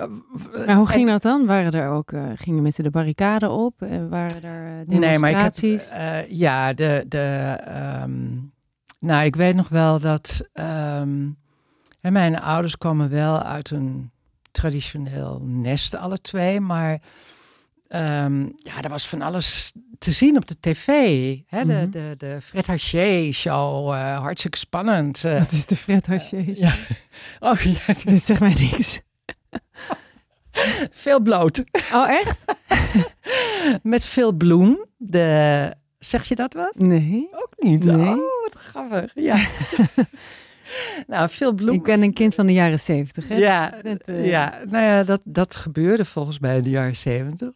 Speaker 1: Maar hoe
Speaker 4: en-
Speaker 1: ging dat dan? Waren er ook, eh, gingen mensen de barricade op? Eh, waren er
Speaker 4: Nee, maar ik heb,
Speaker 1: demonstraties?
Speaker 4: eh, ja, de, de, ehm, nou, ik weet nog wel dat ehm, hè, mijn ouders kwamen wel uit een traditioneel nest, alle twee, maar ehm, ja, er was van alles te zien op de tv. Hè? De,
Speaker 1: Mhm.
Speaker 4: de, de Fred Haché show, eh, hartstikke spannend. eh.
Speaker 1: Dat is de Fred Haché.
Speaker 4: ja. Oh ja,
Speaker 1: Dit zegt mij niks.
Speaker 4: veel bloot.
Speaker 1: Oh, echt?
Speaker 4: Met veel bloem. De, zeg je dat wat?
Speaker 1: Nee.
Speaker 4: Ook niet.
Speaker 1: Nee.
Speaker 4: Oh, wat grappig. Ja. nou, veel bloem.
Speaker 1: Ik ben een kind van de jaren zeventig. hè?
Speaker 4: Ja,
Speaker 1: Dat is net, eh,
Speaker 4: ja, nou ja, dat, dat gebeurde volgens mij in de jaren zeventig,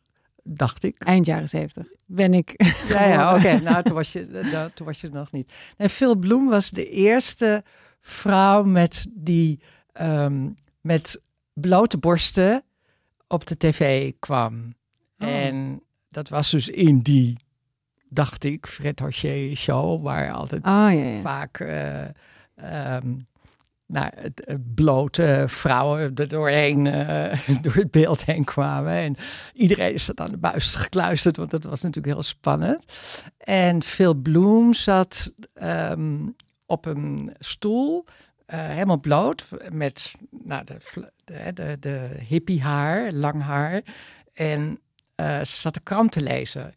Speaker 4: dacht ik.
Speaker 1: Eind jaren zeventig ben ik.
Speaker 4: Ja, ja oké. Nou, toen was, je, eh, toen was je nog niet. En Phil Bloem was de eerste vrouw met die ehm, met blote borsten op de tv kwam.
Speaker 1: Oh.
Speaker 4: En dat was dus in die, dacht ik, Fred Haché show, waar altijd
Speaker 1: Oh ja, ja.
Speaker 4: vaak eh, ehm, nou, het, eh, blote vrouwen er doorheen, eh, door het beeld heen kwamen. En iedereen zat aan de buis gekluisterd, want dat was natuurlijk heel spannend. En Phil Bloem zat ehm, op een stoel, eh, helemaal bloot, met nou, de, de, de, de hippie haar, lang haar. En eh, ze zat de krant te lezen.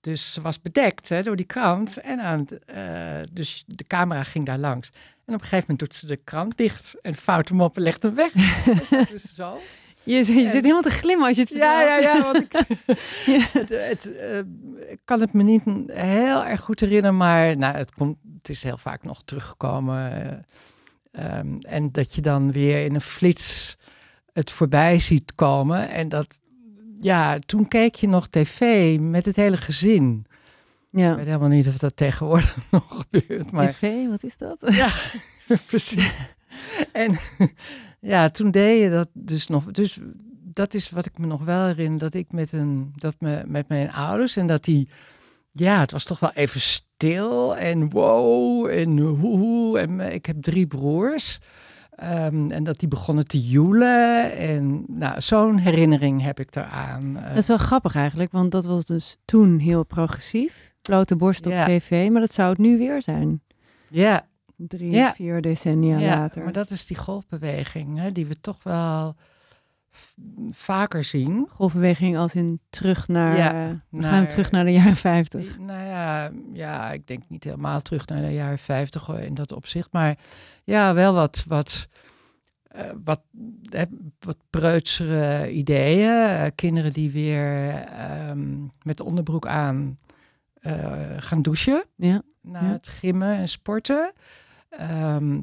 Speaker 4: Dus ze was bedekt hè, door die krant. En aan het, eh, dus de camera ging daar langs. En op een gegeven moment doet ze de krant dicht. En vouwt hem op en legt hem weg. dus is zo.
Speaker 1: Je, je zit helemaal te glimmen als je het
Speaker 4: Ja, ja, ja. Want ik, het, het, eh, ik kan het me niet heel erg goed herinneren. Maar nou, het, komt, het is heel vaak nog teruggekomen. eh, ehm, en dat je dan weer in een flits het voorbij ziet komen. En dat, ja, toen keek je nog tv met het hele gezin. Ik
Speaker 1: Ja.
Speaker 4: weet helemaal niet of dat tegenwoordig nog gebeurt. Maar
Speaker 1: TV, wat is dat?
Speaker 4: ja, precies. En ja, toen deed je dat dus nog. Dus dat is wat ik me nog wel herinner. Dat ik met, een, dat me, met mijn ouders en dat die. Ja, het was toch wel even stil en wow en hoe. En ik heb drie broers. Ehm, en dat die begonnen te joelen. En nou, zo'n herinnering heb ik eraan.
Speaker 1: Dat is wel grappig eigenlijk, want dat was dus toen heel progressief. Blote borst op
Speaker 4: Ja.
Speaker 1: tv, maar dat zou het nu weer zijn.
Speaker 4: ja,
Speaker 1: Drie,
Speaker 4: Ja.
Speaker 1: vier decennia
Speaker 4: Ja,
Speaker 1: later.
Speaker 4: maar dat is die golfbeweging hè, die we toch wel vaker zien.
Speaker 1: Golfbeweging als in terug naar...
Speaker 4: Ja,
Speaker 1: eh, we gaan terug naar de jaren 50.
Speaker 4: Nou ja, ja, ik denk niet helemaal terug naar de jaren 50 hoor, in dat opzicht. Maar ja, wel wat, wat, eh, wat, wat preutsere ideeën. Eh, kinderen die weer ehm, met de onderbroek aan eh, gaan douchen.
Speaker 1: Ja.
Speaker 4: na
Speaker 1: Ja.
Speaker 4: het gimmen en sporten. Ehm,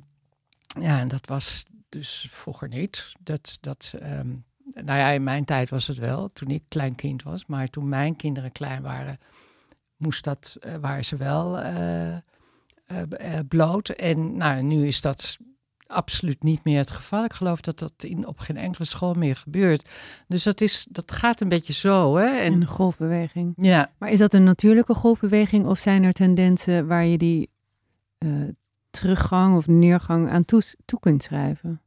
Speaker 4: ja, en dat was dus vroeger niet. Dat, dat, ehm, nou ja, in mijn tijd was het wel, toen ik klein kind was. Maar toen mijn kinderen klein waren, moest dat, eh, waren ze wel eh, eh, bloot. En nou, nu is dat absoluut niet meer het geval. Ik geloof dat dat in, op geen enkele school meer gebeurt. Dus dat, is, dat gaat een beetje zo. Hè?
Speaker 1: En
Speaker 4: En,
Speaker 1: de golfbeweging.
Speaker 4: ja,
Speaker 1: Maar is dat een natuurlijke golfbeweging of zijn er tendensen waar je die teruggang of neergang aan toe, toe kunt schrijven?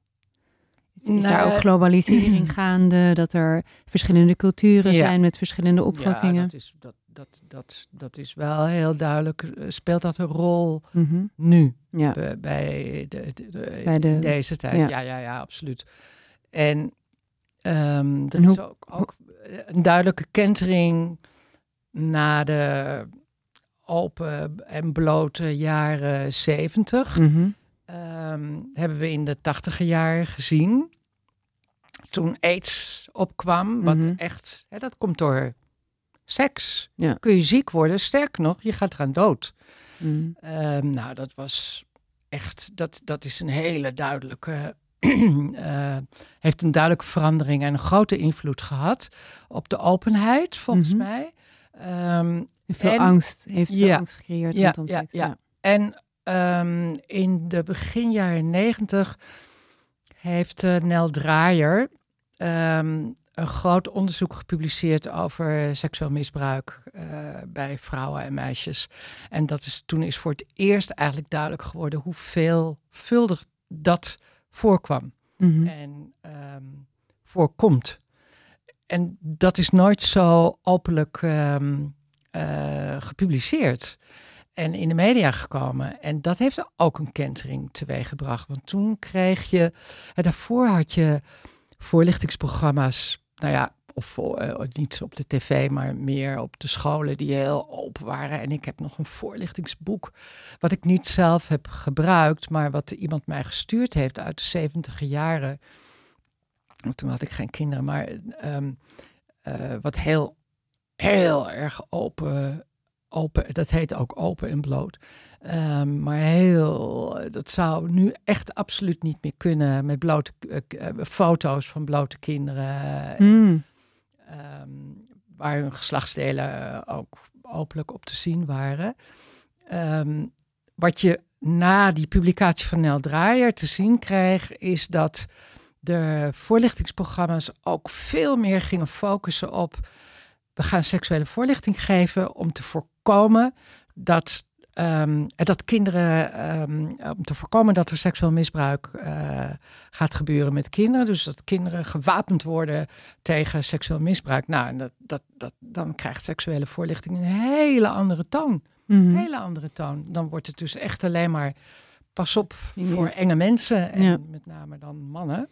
Speaker 1: Is, daar
Speaker 4: Nou,
Speaker 1: ook globalisering gaande, dat er verschillende culturen
Speaker 4: Ja.
Speaker 1: zijn met verschillende
Speaker 4: Ja,
Speaker 1: opvattingen?
Speaker 4: dat is, dat, dat, dat, dat is wel heel duidelijk. eh, Speelt dat een rol
Speaker 1: Mhm.
Speaker 4: nu
Speaker 1: Ja,
Speaker 4: eh, bij, de, de- de-
Speaker 1: Bij de-
Speaker 4: in deze tijd?
Speaker 1: ja.
Speaker 4: Ja, ja, ja, absoluut. En ehm, er
Speaker 1: En
Speaker 4: is ook, ook een duidelijke kentering na de open en blote jaren zeventig.
Speaker 1: Mhm.
Speaker 4: Ehm, hebben we in de tachtiger jaren gezien. Toen AIDS opkwam, wat
Speaker 1: Mhm.
Speaker 4: echt, hè, dat komt door seks.
Speaker 1: Ja.
Speaker 4: Kun je ziek worden, sterk nog, je gaat eraan dood.
Speaker 1: Mhm.
Speaker 4: Ehm, nou, dat was echt, dat, dat is een hele duidelijke, eh, heeft een duidelijke verandering en een grote invloed gehad op de openheid, volgens mij. Ehm,
Speaker 1: Veel
Speaker 4: En-
Speaker 1: angst, heeft veel
Speaker 4: Ja.
Speaker 1: angst gecreëerd
Speaker 4: Ja, ja, ja. En ehm, in de begin jaren negentig heeft eh, Nel Draaier ehm, een groot onderzoek gepubliceerd over seksueel misbruik eh, bij vrouwen en meisjes. En dat is, toen is voor het eerst eigenlijk duidelijk geworden hoe veelvuldig dat voorkwam
Speaker 1: Mhm.
Speaker 4: en ehm, voorkomt. En dat is nooit zo openlijk eh, gepubliceerd en in de media gekomen. En dat heeft ook een kentering teweeggebracht. Want toen kreeg je, en daarvoor had je voorlichtingsprogramma's, nou ja, of eh, niet op de tv, maar meer op de scholen die heel open waren. En ik heb nog een voorlichtingsboek, wat ik niet zelf heb gebruikt, maar wat iemand mij gestuurd heeft uit de 70 jaren. Toen had ik geen kinderen, maar ehm, eh, wat heel, heel erg open, open, dat heet ook open en bloot. Ehm, maar heel, dat zou nu echt absoluut niet meer kunnen met blote eh, eh, foto's van blote kinderen.
Speaker 1: Mm.
Speaker 4: ehm, waar hun geslachtsdelen eh, ook openlijk op te zien waren. Ehm, wat je na die publicatie van Nel Draaier te zien kreeg, is dat de voorlichtingsprogramma's ook veel meer gingen focussen op. We gaan seksuele voorlichting geven om te voorkomen dat, ehm, dat kinderen, ehm, om te voorkomen dat er seksueel misbruik eh, gaat gebeuren met kinderen. Dus dat kinderen gewapend worden tegen seksueel misbruik. Nou, en dat, dat, dat, dan krijgt seksuele voorlichting een hele andere toon.
Speaker 1: Mhm.
Speaker 4: Een hele andere toon. Dan wordt het dus echt alleen maar pas op
Speaker 1: Ja.
Speaker 4: voor enge mensen. En
Speaker 1: Ja.
Speaker 4: met name dan mannen.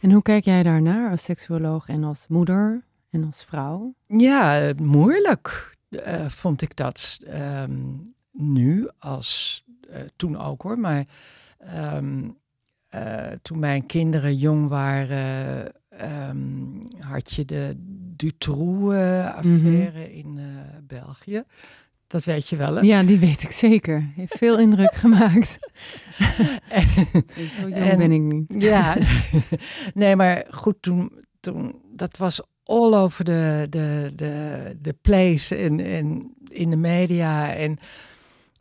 Speaker 1: En hoe kijk jij daarnaar als seksuoloog en als moeder en als vrouw?
Speaker 4: Ja, moeilijk eh, vond ik dat ehm, nu als eh, toen ook hoor. Maar ehm, eh, toen mijn kinderen jong waren, ehm, had je de Dutroux-affaire in eh, België. Dat weet je wel, hè?
Speaker 1: Ja, die weet ik zeker. Heeft veel indruk gemaakt. Zo jong
Speaker 4: En-
Speaker 1: ben ik niet.
Speaker 4: Ja, nee, maar goed, toen, toen dat was all over de, de, de, de place en, en in de media. En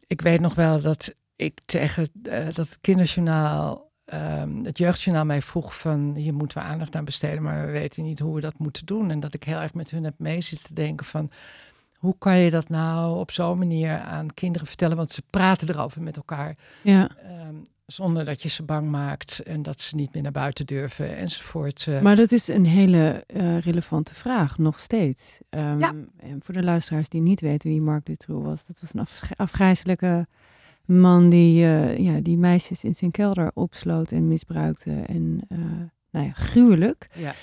Speaker 4: ik weet nog wel dat ik tegen eh, dat het kinderjournaal, ehm, het jeugdjournaal mij vroeg van hier moeten we aandacht aan besteden, maar we weten niet hoe we dat moeten doen. En dat ik heel erg met hun heb mee zitten denken van hoe kan je dat nou op zo'n manier aan kinderen vertellen? Want ze praten erover met elkaar.
Speaker 1: Ja.
Speaker 4: Ehm, zonder dat je ze bang maakt en dat ze niet meer naar buiten durven enzovoort. Eh,
Speaker 1: Maar dat is een hele eh, relevante vraag, nog steeds. Ehm,
Speaker 4: Ja.
Speaker 1: En voor de luisteraars die niet weten wie Mark Dutroux was, dat was een afsch- afgrijzelijke man die, eh, ja, die meisjes in zijn kelder opsloot en misbruikte. En nou ja, gruwelijk.
Speaker 4: Ja.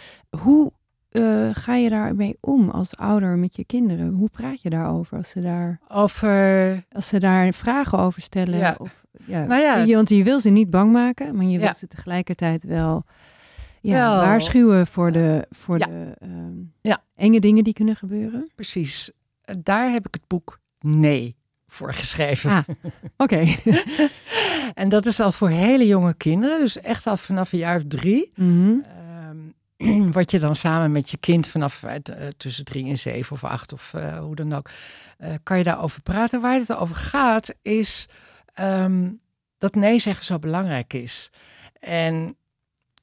Speaker 1: Hoe eh, ga je daarmee om als ouder met je kinderen? Hoe praat je daarover als ze daar,
Speaker 4: over,
Speaker 1: als ze daar vragen over stellen?
Speaker 4: Ja.
Speaker 1: Of, ja,
Speaker 4: Nou ja.
Speaker 1: je, want je wil ze niet bang maken, maar je wil ze tegelijkertijd wel, waarschuwen voor de, voor de ehm,
Speaker 4: Ja.
Speaker 1: enge dingen die kunnen gebeuren.
Speaker 4: precies, eh, daar heb ik het boek Nee voor geschreven.
Speaker 1: Ah, oké.
Speaker 4: En dat is al voor hele jonge kinderen, dus echt al vanaf een jaar of drie.
Speaker 1: Mhm.
Speaker 4: wat je dan samen met je kind vanaf eh, eh, tussen drie en zeven of acht of eh, hoe dan ook, kan je daarover praten. Waar het over gaat is ehm, dat nee zeggen zo belangrijk is. En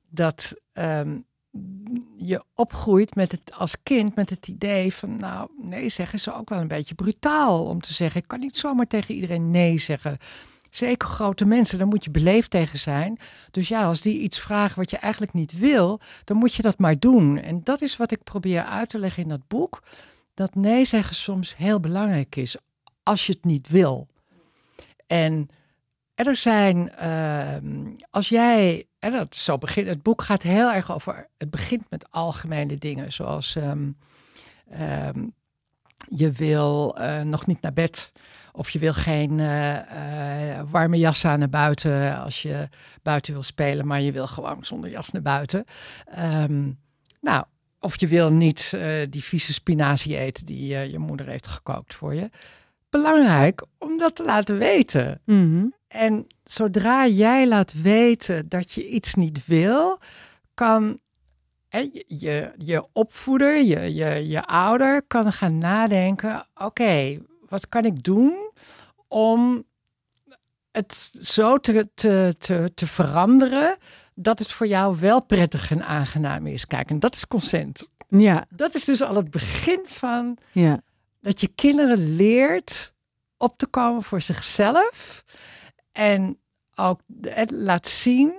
Speaker 4: dat ehm, je opgroeit met het als kind met het idee van nou nee zeggen is ook wel een beetje brutaal om te zeggen. Ik kan niet zomaar tegen iedereen nee zeggen. Zeker grote mensen, daar moet je beleefd tegen zijn. Dus ja, als die iets vragen wat je eigenlijk niet wil, dan moet je dat maar doen. En dat is wat ik probeer uit te leggen in dat boek. Dat nee zeggen soms heel belangrijk is als je het niet wil. En er zijn, ehm, als jij, en dat zo begint, het boek gaat heel erg over, het begint met algemene dingen, zoals ehm, ehm, je wil eh, nog niet naar bed. Of je wil geen eh, eh, warme jas aan naar buiten als je buiten wil spelen, maar je wil gewoon zonder jas naar buiten. Ehm, nou, of je wil niet eh, die vieze spinazie eten die je moeder heeft gekookt voor je. Belangrijk om dat te laten weten.
Speaker 1: Mhm.
Speaker 4: En zodra jij laat weten dat je iets niet wil, kan je, je, je opvoeder, je, je, je ouder, kan gaan nadenken: oké, wat kan ik doen om het zo te, te, te, te veranderen dat het voor jou wel prettig en aangenaam is? Kijk, en dat is consent.
Speaker 1: Ja,
Speaker 4: Dat is dus al het begin van
Speaker 1: ja.
Speaker 4: dat je kinderen leert op te komen voor zichzelf. En ook het laat zien,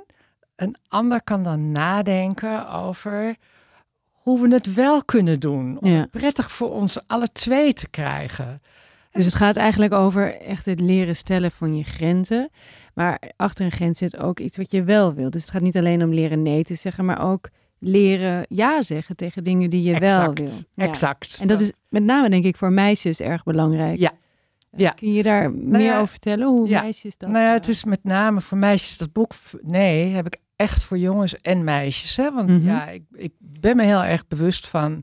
Speaker 4: een ander kan dan nadenken over hoe we het wel kunnen doen. Om
Speaker 1: Ja.
Speaker 4: het prettig voor ons alle twee te krijgen.
Speaker 1: Dus het gaat eigenlijk over echt het leren stellen van je grenzen. Maar achter een grens zit ook iets wat je wel wil. Dus het gaat niet alleen om leren nee te zeggen, maar ook leren ja zeggen tegen dingen die je wel
Speaker 4: exact,
Speaker 1: wil. Ja.
Speaker 4: exact.
Speaker 1: En dat is met name denk ik voor meisjes erg belangrijk.
Speaker 4: Ja.
Speaker 1: Eh,
Speaker 4: Ja.
Speaker 1: Kun je daar meer
Speaker 4: ja,
Speaker 1: over vertellen? Hoe
Speaker 4: ja.
Speaker 1: meisjes dat...
Speaker 4: Nou ja, het
Speaker 1: eh,
Speaker 4: is met name voor meisjes dat boek. Nee, heb ik echt voor jongens en meisjes. Hè? Want
Speaker 1: Mhm.
Speaker 4: ja, ik, ik ben me heel erg bewust van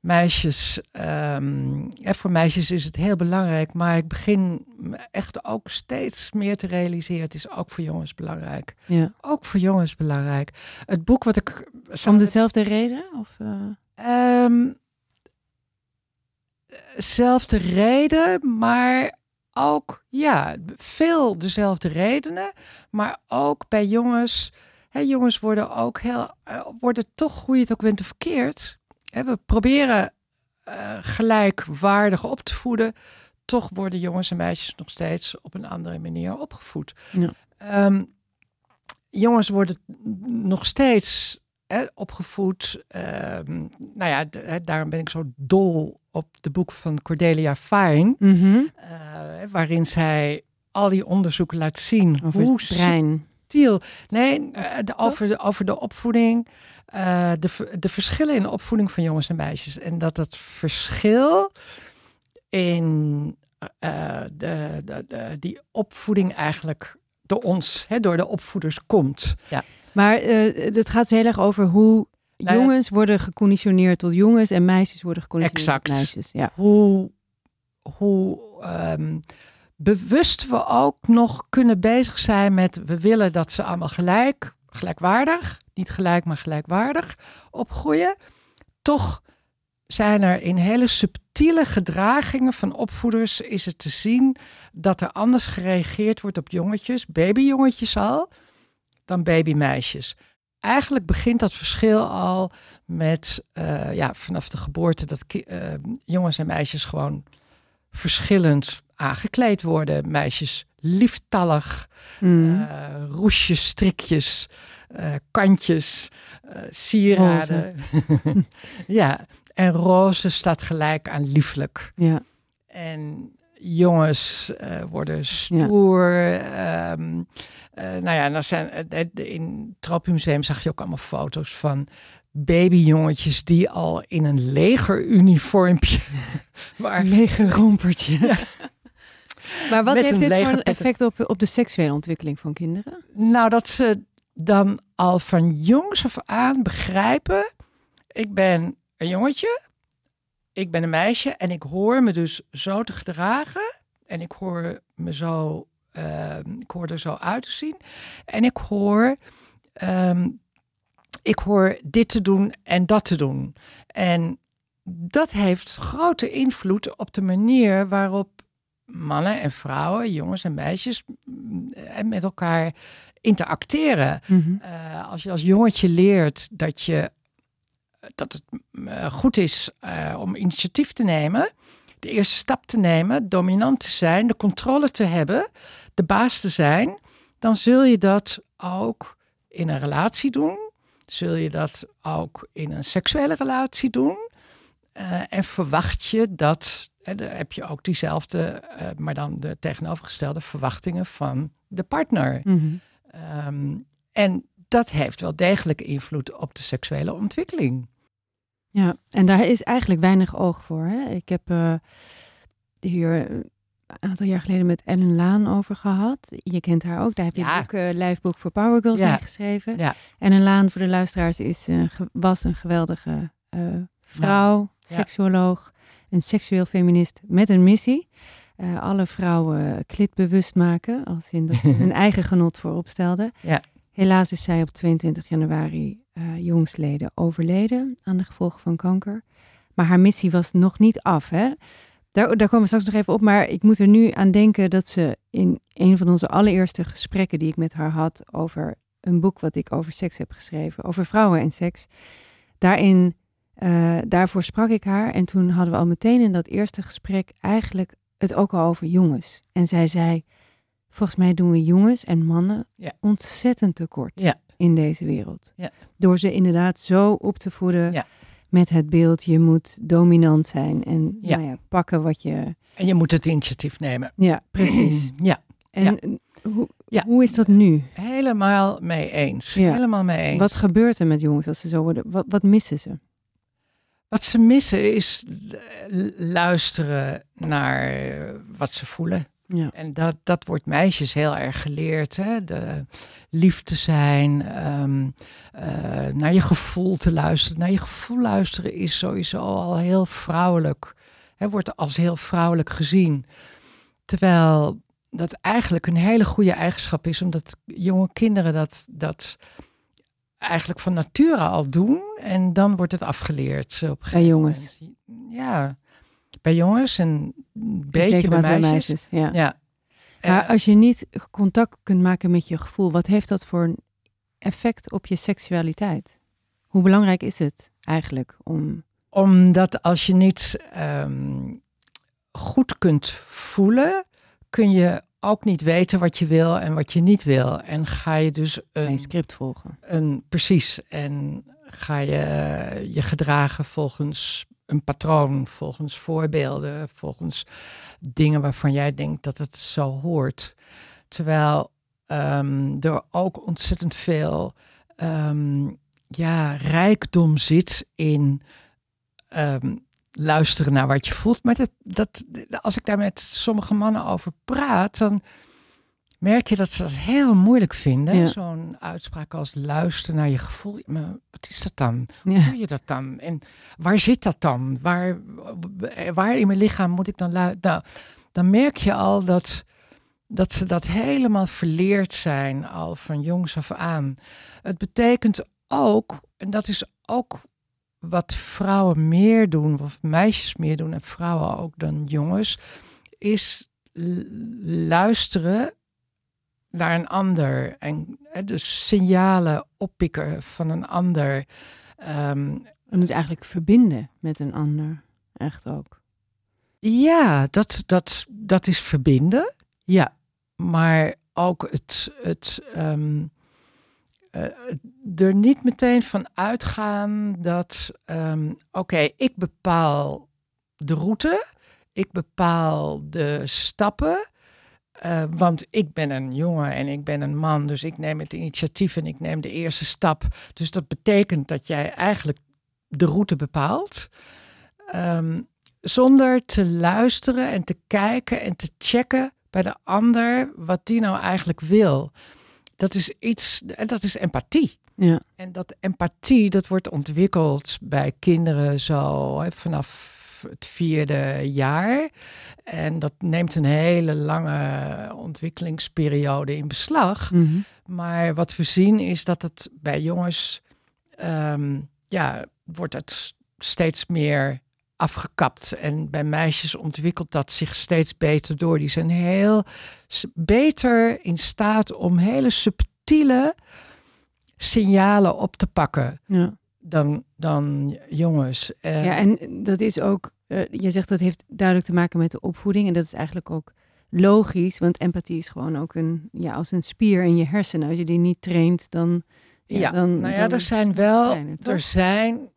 Speaker 4: meisjes. ja, voor meisjes is het heel belangrijk, maar ik begin echt ook steeds meer te realiseren. Het is ook voor jongens belangrijk.
Speaker 1: ja.
Speaker 4: Ook voor jongens belangrijk. Het boek wat ik.
Speaker 1: Om dezelfde reden? Of,
Speaker 4: Ehm, zelfde reden, maar ook, ja, veel dezelfde redenen. Maar ook bij jongens, hè, jongens worden ook heel, eh, worden toch, hoe je het ook bent of verkeerd. Hè, we proberen eh, gelijkwaardig op te voeden. Toch worden jongens en meisjes nog steeds op een andere manier opgevoed.
Speaker 1: Ja.
Speaker 4: Ehm, jongens worden nog steeds hè, opgevoed. ehm, nou ja, hè, daarom ben ik zo dol op de boek van Cordelia Fine.
Speaker 1: mhm.
Speaker 4: eh, waarin zij al die onderzoeken laat zien
Speaker 1: Over
Speaker 4: hoe
Speaker 1: het brein.
Speaker 4: subtiel. Nee, eh, de, over, de, over de opvoeding. Eh, de, de verschillen in de opvoeding van jongens en meisjes. En dat het verschil in eh, de, de, de, die opvoeding eigenlijk door ons, hè, door de opvoeders komt. Ja.
Speaker 1: Maar eh, het gaat heel erg over hoe
Speaker 4: Nou
Speaker 1: jongens worden geconditioneerd tot jongens en meisjes worden geconditioneerd
Speaker 4: Exact.
Speaker 1: tot meisjes. Ja.
Speaker 4: hoe, hoe ehm, bewust we ook nog kunnen bezig zijn met we willen dat ze allemaal gelijk, gelijkwaardig, niet gelijk, maar gelijkwaardig opgroeien. Toch zijn er in hele subtiele gedragingen van opvoeders is het te zien dat er anders gereageerd wordt op jongetjes, babyjongetjes al, dan babymeisjes. Eigenlijk begint dat verschil al met uh, ja, vanaf de geboorte dat uh, jongens en meisjes gewoon verschillend aangekleed worden. Meisjes lieftallig, mm. uh, roesjes, strikjes, kantjes, sieraden. ja, en roze staat gelijk aan lieflijk.
Speaker 1: Ja.
Speaker 4: En jongens uh, worden stoer. Ja. Um, uh, nou ja, dan zijn, in het Tropenmuseum zag je ook allemaal foto's van babyjongetjes die al in een legeruniformpje.
Speaker 1: waar, legerrompertje. Ja. maar wat heeft dit voor een effect op, op de seksuele ontwikkeling van kinderen?
Speaker 4: Nou, dat ze dan al van jongs af aan begrijpen: ik ben een jongetje, ik ben een meisje en ik hoor me dus zo te gedragen. En ik hoor me zo, uh, ik hoor er zo uit te zien. En ik hoor, um, ik hoor dit te doen en dat te doen. En dat heeft grote invloed op de manier waarop mannen en vrouwen, jongens en meisjes eh, met elkaar interacteren. Mm -hmm. uh, als je als jongetje leert dat je dat het uh, goed is uh, om initiatief te nemen, de eerste stap te nemen, dominant te zijn, de controle te hebben, de baas te zijn, dan zul je dat ook in een relatie doen. Zul je dat ook in een seksuele relatie doen. En verwacht je dat, hè, dan heb je ook diezelfde, maar dan de tegenovergestelde verwachtingen van de partner. Mm -hmm. um, en dat heeft wel degelijk invloed op de seksuele ontwikkeling.
Speaker 1: Ja, en daar is eigenlijk weinig oog voor. Hè? Ik heb uh, hier een aantal jaar geleden met Ellen Laan over gehad. Je kent haar ook. Daar heb je ja. uh, lijfboek voor Power Girls ja. mee geschreven.
Speaker 4: Ja.
Speaker 1: Ellen Laan, voor de luisteraars, is, uh, was een geweldige vrouw, seksuoloog, een seksueel feminist met een missie. alle vrouwen klitbewust maken, als in dat ze hun eigen genot voorop stelden.
Speaker 4: Ja.
Speaker 1: Helaas is zij op 22 januari uh, jongsleden overleden aan de gevolgen van kanker. Maar haar missie was nog niet af. Hè? Daar, daar komen we straks nog even op. Maar ik moet er nu aan denken dat ze in een van onze allereerste gesprekken die ik met haar had over een boek wat ik over seks heb geschreven, over vrouwen en seks. Daarin, uh, daarvoor sprak ik haar en toen hadden we al meteen in dat eerste gesprek eigenlijk het ook al over jongens. En zij zei, volgens mij doen we jongens en mannen
Speaker 4: ja.
Speaker 1: ontzettend tekort.
Speaker 4: Ja
Speaker 1: in deze wereld.
Speaker 4: Ja.
Speaker 1: Door ze inderdaad zo op te voeden met het beeld, je moet dominant zijn en. Nou ja, pakken wat je...
Speaker 4: En je moet het initiatief nemen.
Speaker 1: Ja, precies.
Speaker 4: Ja,
Speaker 1: En hoe, hoe is dat nu?
Speaker 4: helemaal mee eens. Helemaal mee eens.
Speaker 1: Wat gebeurt er met jongens als ze zo worden? Wat, wat missen ze?
Speaker 4: Wat ze missen is luisteren naar wat ze voelen.
Speaker 1: Ja.
Speaker 4: En dat, dat wordt meisjes heel erg geleerd. Hè? De lief te zijn, ehm, eh, naar je gevoel te luisteren. Naar je gevoel luisteren is sowieso al heel vrouwelijk. Hè? Wordt als heel vrouwelijk gezien. Terwijl dat eigenlijk een hele goede eigenschap is, omdat jonge kinderen dat, dat eigenlijk van nature al doen. En dan wordt het afgeleerd. Zo op
Speaker 1: Bij jongens.
Speaker 4: moment. Ja, bij jongens en een beetje
Speaker 1: Zeker
Speaker 4: bij
Speaker 1: bij
Speaker 4: meisjes.
Speaker 1: Ja.
Speaker 4: Ja.
Speaker 1: Maar
Speaker 4: Eh,
Speaker 1: als je niet contact kunt maken met je gevoel, wat heeft dat voor een effect op je seksualiteit? Hoe belangrijk is het eigenlijk om...
Speaker 4: Omdat als je niet ehm, goed kunt voelen, kun je ook niet weten wat je wil en wat je niet wil. En ga je dus
Speaker 1: een
Speaker 4: een,
Speaker 1: script volgen?
Speaker 4: een precies en ga je je gedragen volgens een patroon, volgens voorbeelden, volgens dingen waarvan jij denkt dat het zo hoort. Terwijl ehm, er ook ontzettend veel ehm, ja, rijkdom zit in ehm, luisteren naar wat je voelt. Maar dat, dat, als ik daar met sommige mannen over praat, dan merk je dat ze dat heel moeilijk vinden.
Speaker 1: Ja.
Speaker 4: Zo'n uitspraak als luister naar je gevoel. Maar wat is dat dan? Hoe
Speaker 1: Ja.
Speaker 4: doe je dat dan? En waar zit dat dan? Waar, waar in mijn lichaam moet ik dan luisteren? Nou, dan merk je al dat, dat ze dat helemaal verleerd zijn, al van jongs af aan. Het betekent ook, en dat is ook wat vrouwen meer doen, of meisjes meer doen, en vrouwen ook dan jongens, is luisteren naar een ander. En hè, dus signalen oppikken van een ander. Ehm,
Speaker 1: En dus eigenlijk verbinden met een ander. Echt ook.
Speaker 4: Ja, dat, dat, dat is verbinden. Ja, maar ook het, het ehm, eh, er niet meteen van uitgaan dat, ehm, oké, ik bepaal de route, ik bepaal de stappen. eh, want ik ben een jongen en ik ben een man, dus ik neem het initiatief en ik neem de eerste stap. Dus dat betekent dat jij eigenlijk de route bepaalt. Ehm, zonder te luisteren en te kijken en te checken bij de ander wat die nou eigenlijk wil. Dat is iets, en dat is empathie.
Speaker 1: Ja.
Speaker 4: En dat empathie, dat wordt ontwikkeld bij kinderen zo hè, vanaf het vierde jaar. En dat neemt een hele lange ontwikkelingsperiode in beslag.
Speaker 1: Mhm.
Speaker 4: Maar wat we zien is dat het bij jongens, ehm, ja, wordt het steeds meer afgekapt. En bij meisjes ontwikkelt dat zich steeds beter door. Die zijn heel beter in staat om hele subtiele signalen op te pakken
Speaker 1: Ja.
Speaker 4: dan, dan jongens. Eh,
Speaker 1: ja, en dat is ook, eh, je zegt dat heeft duidelijk te maken met de opvoeding. En dat is eigenlijk ook logisch, want empathie is gewoon ook een, ja, als een spier in je hersenen. Als je die niet traint, dan. Ja,
Speaker 4: Ja,
Speaker 1: dan,
Speaker 4: nou ja,
Speaker 1: dan-
Speaker 4: er zijn wel, er zijn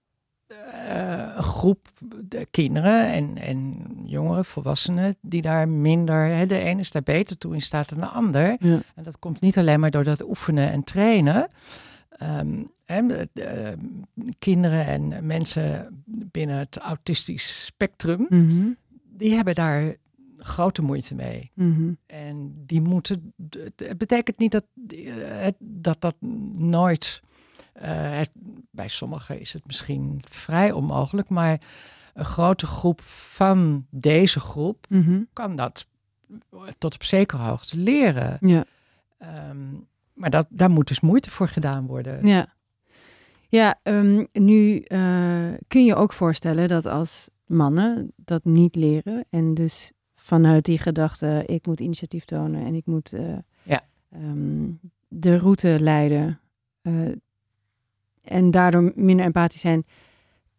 Speaker 4: eh, een groep de kinderen en, en jongeren, volwassenen, die daar minder, hè, de ene is daar beter toe in staat dan de ander.
Speaker 1: Ja.
Speaker 4: En dat komt niet alleen maar door dat oefenen en trainen. Ehm, de- de, kinderen en mensen binnen het autistisch spectrum,
Speaker 1: Mhm,
Speaker 4: die hebben daar grote moeite mee.
Speaker 1: mhm.
Speaker 4: En die moeten. Het betekent niet dat eh, dat, dat nooit. Eh, het- bij sommigen is het misschien vrij onmogelijk, maar een grote groep van deze groep
Speaker 1: Mhm.
Speaker 4: kan dat tot op zekere hoogte leren.
Speaker 1: Ja.
Speaker 4: Ehm, maar dat, daar moet dus moeite voor gedaan worden.
Speaker 1: Ja, ja ehm, nu eh, kun je ook voorstellen dat als mannen dat niet leren en dus vanuit die gedachte, ik moet initiatief tonen en ik moet eh,
Speaker 4: Ja.
Speaker 1: ehm, de route leiden en daardoor minder empathisch zijn,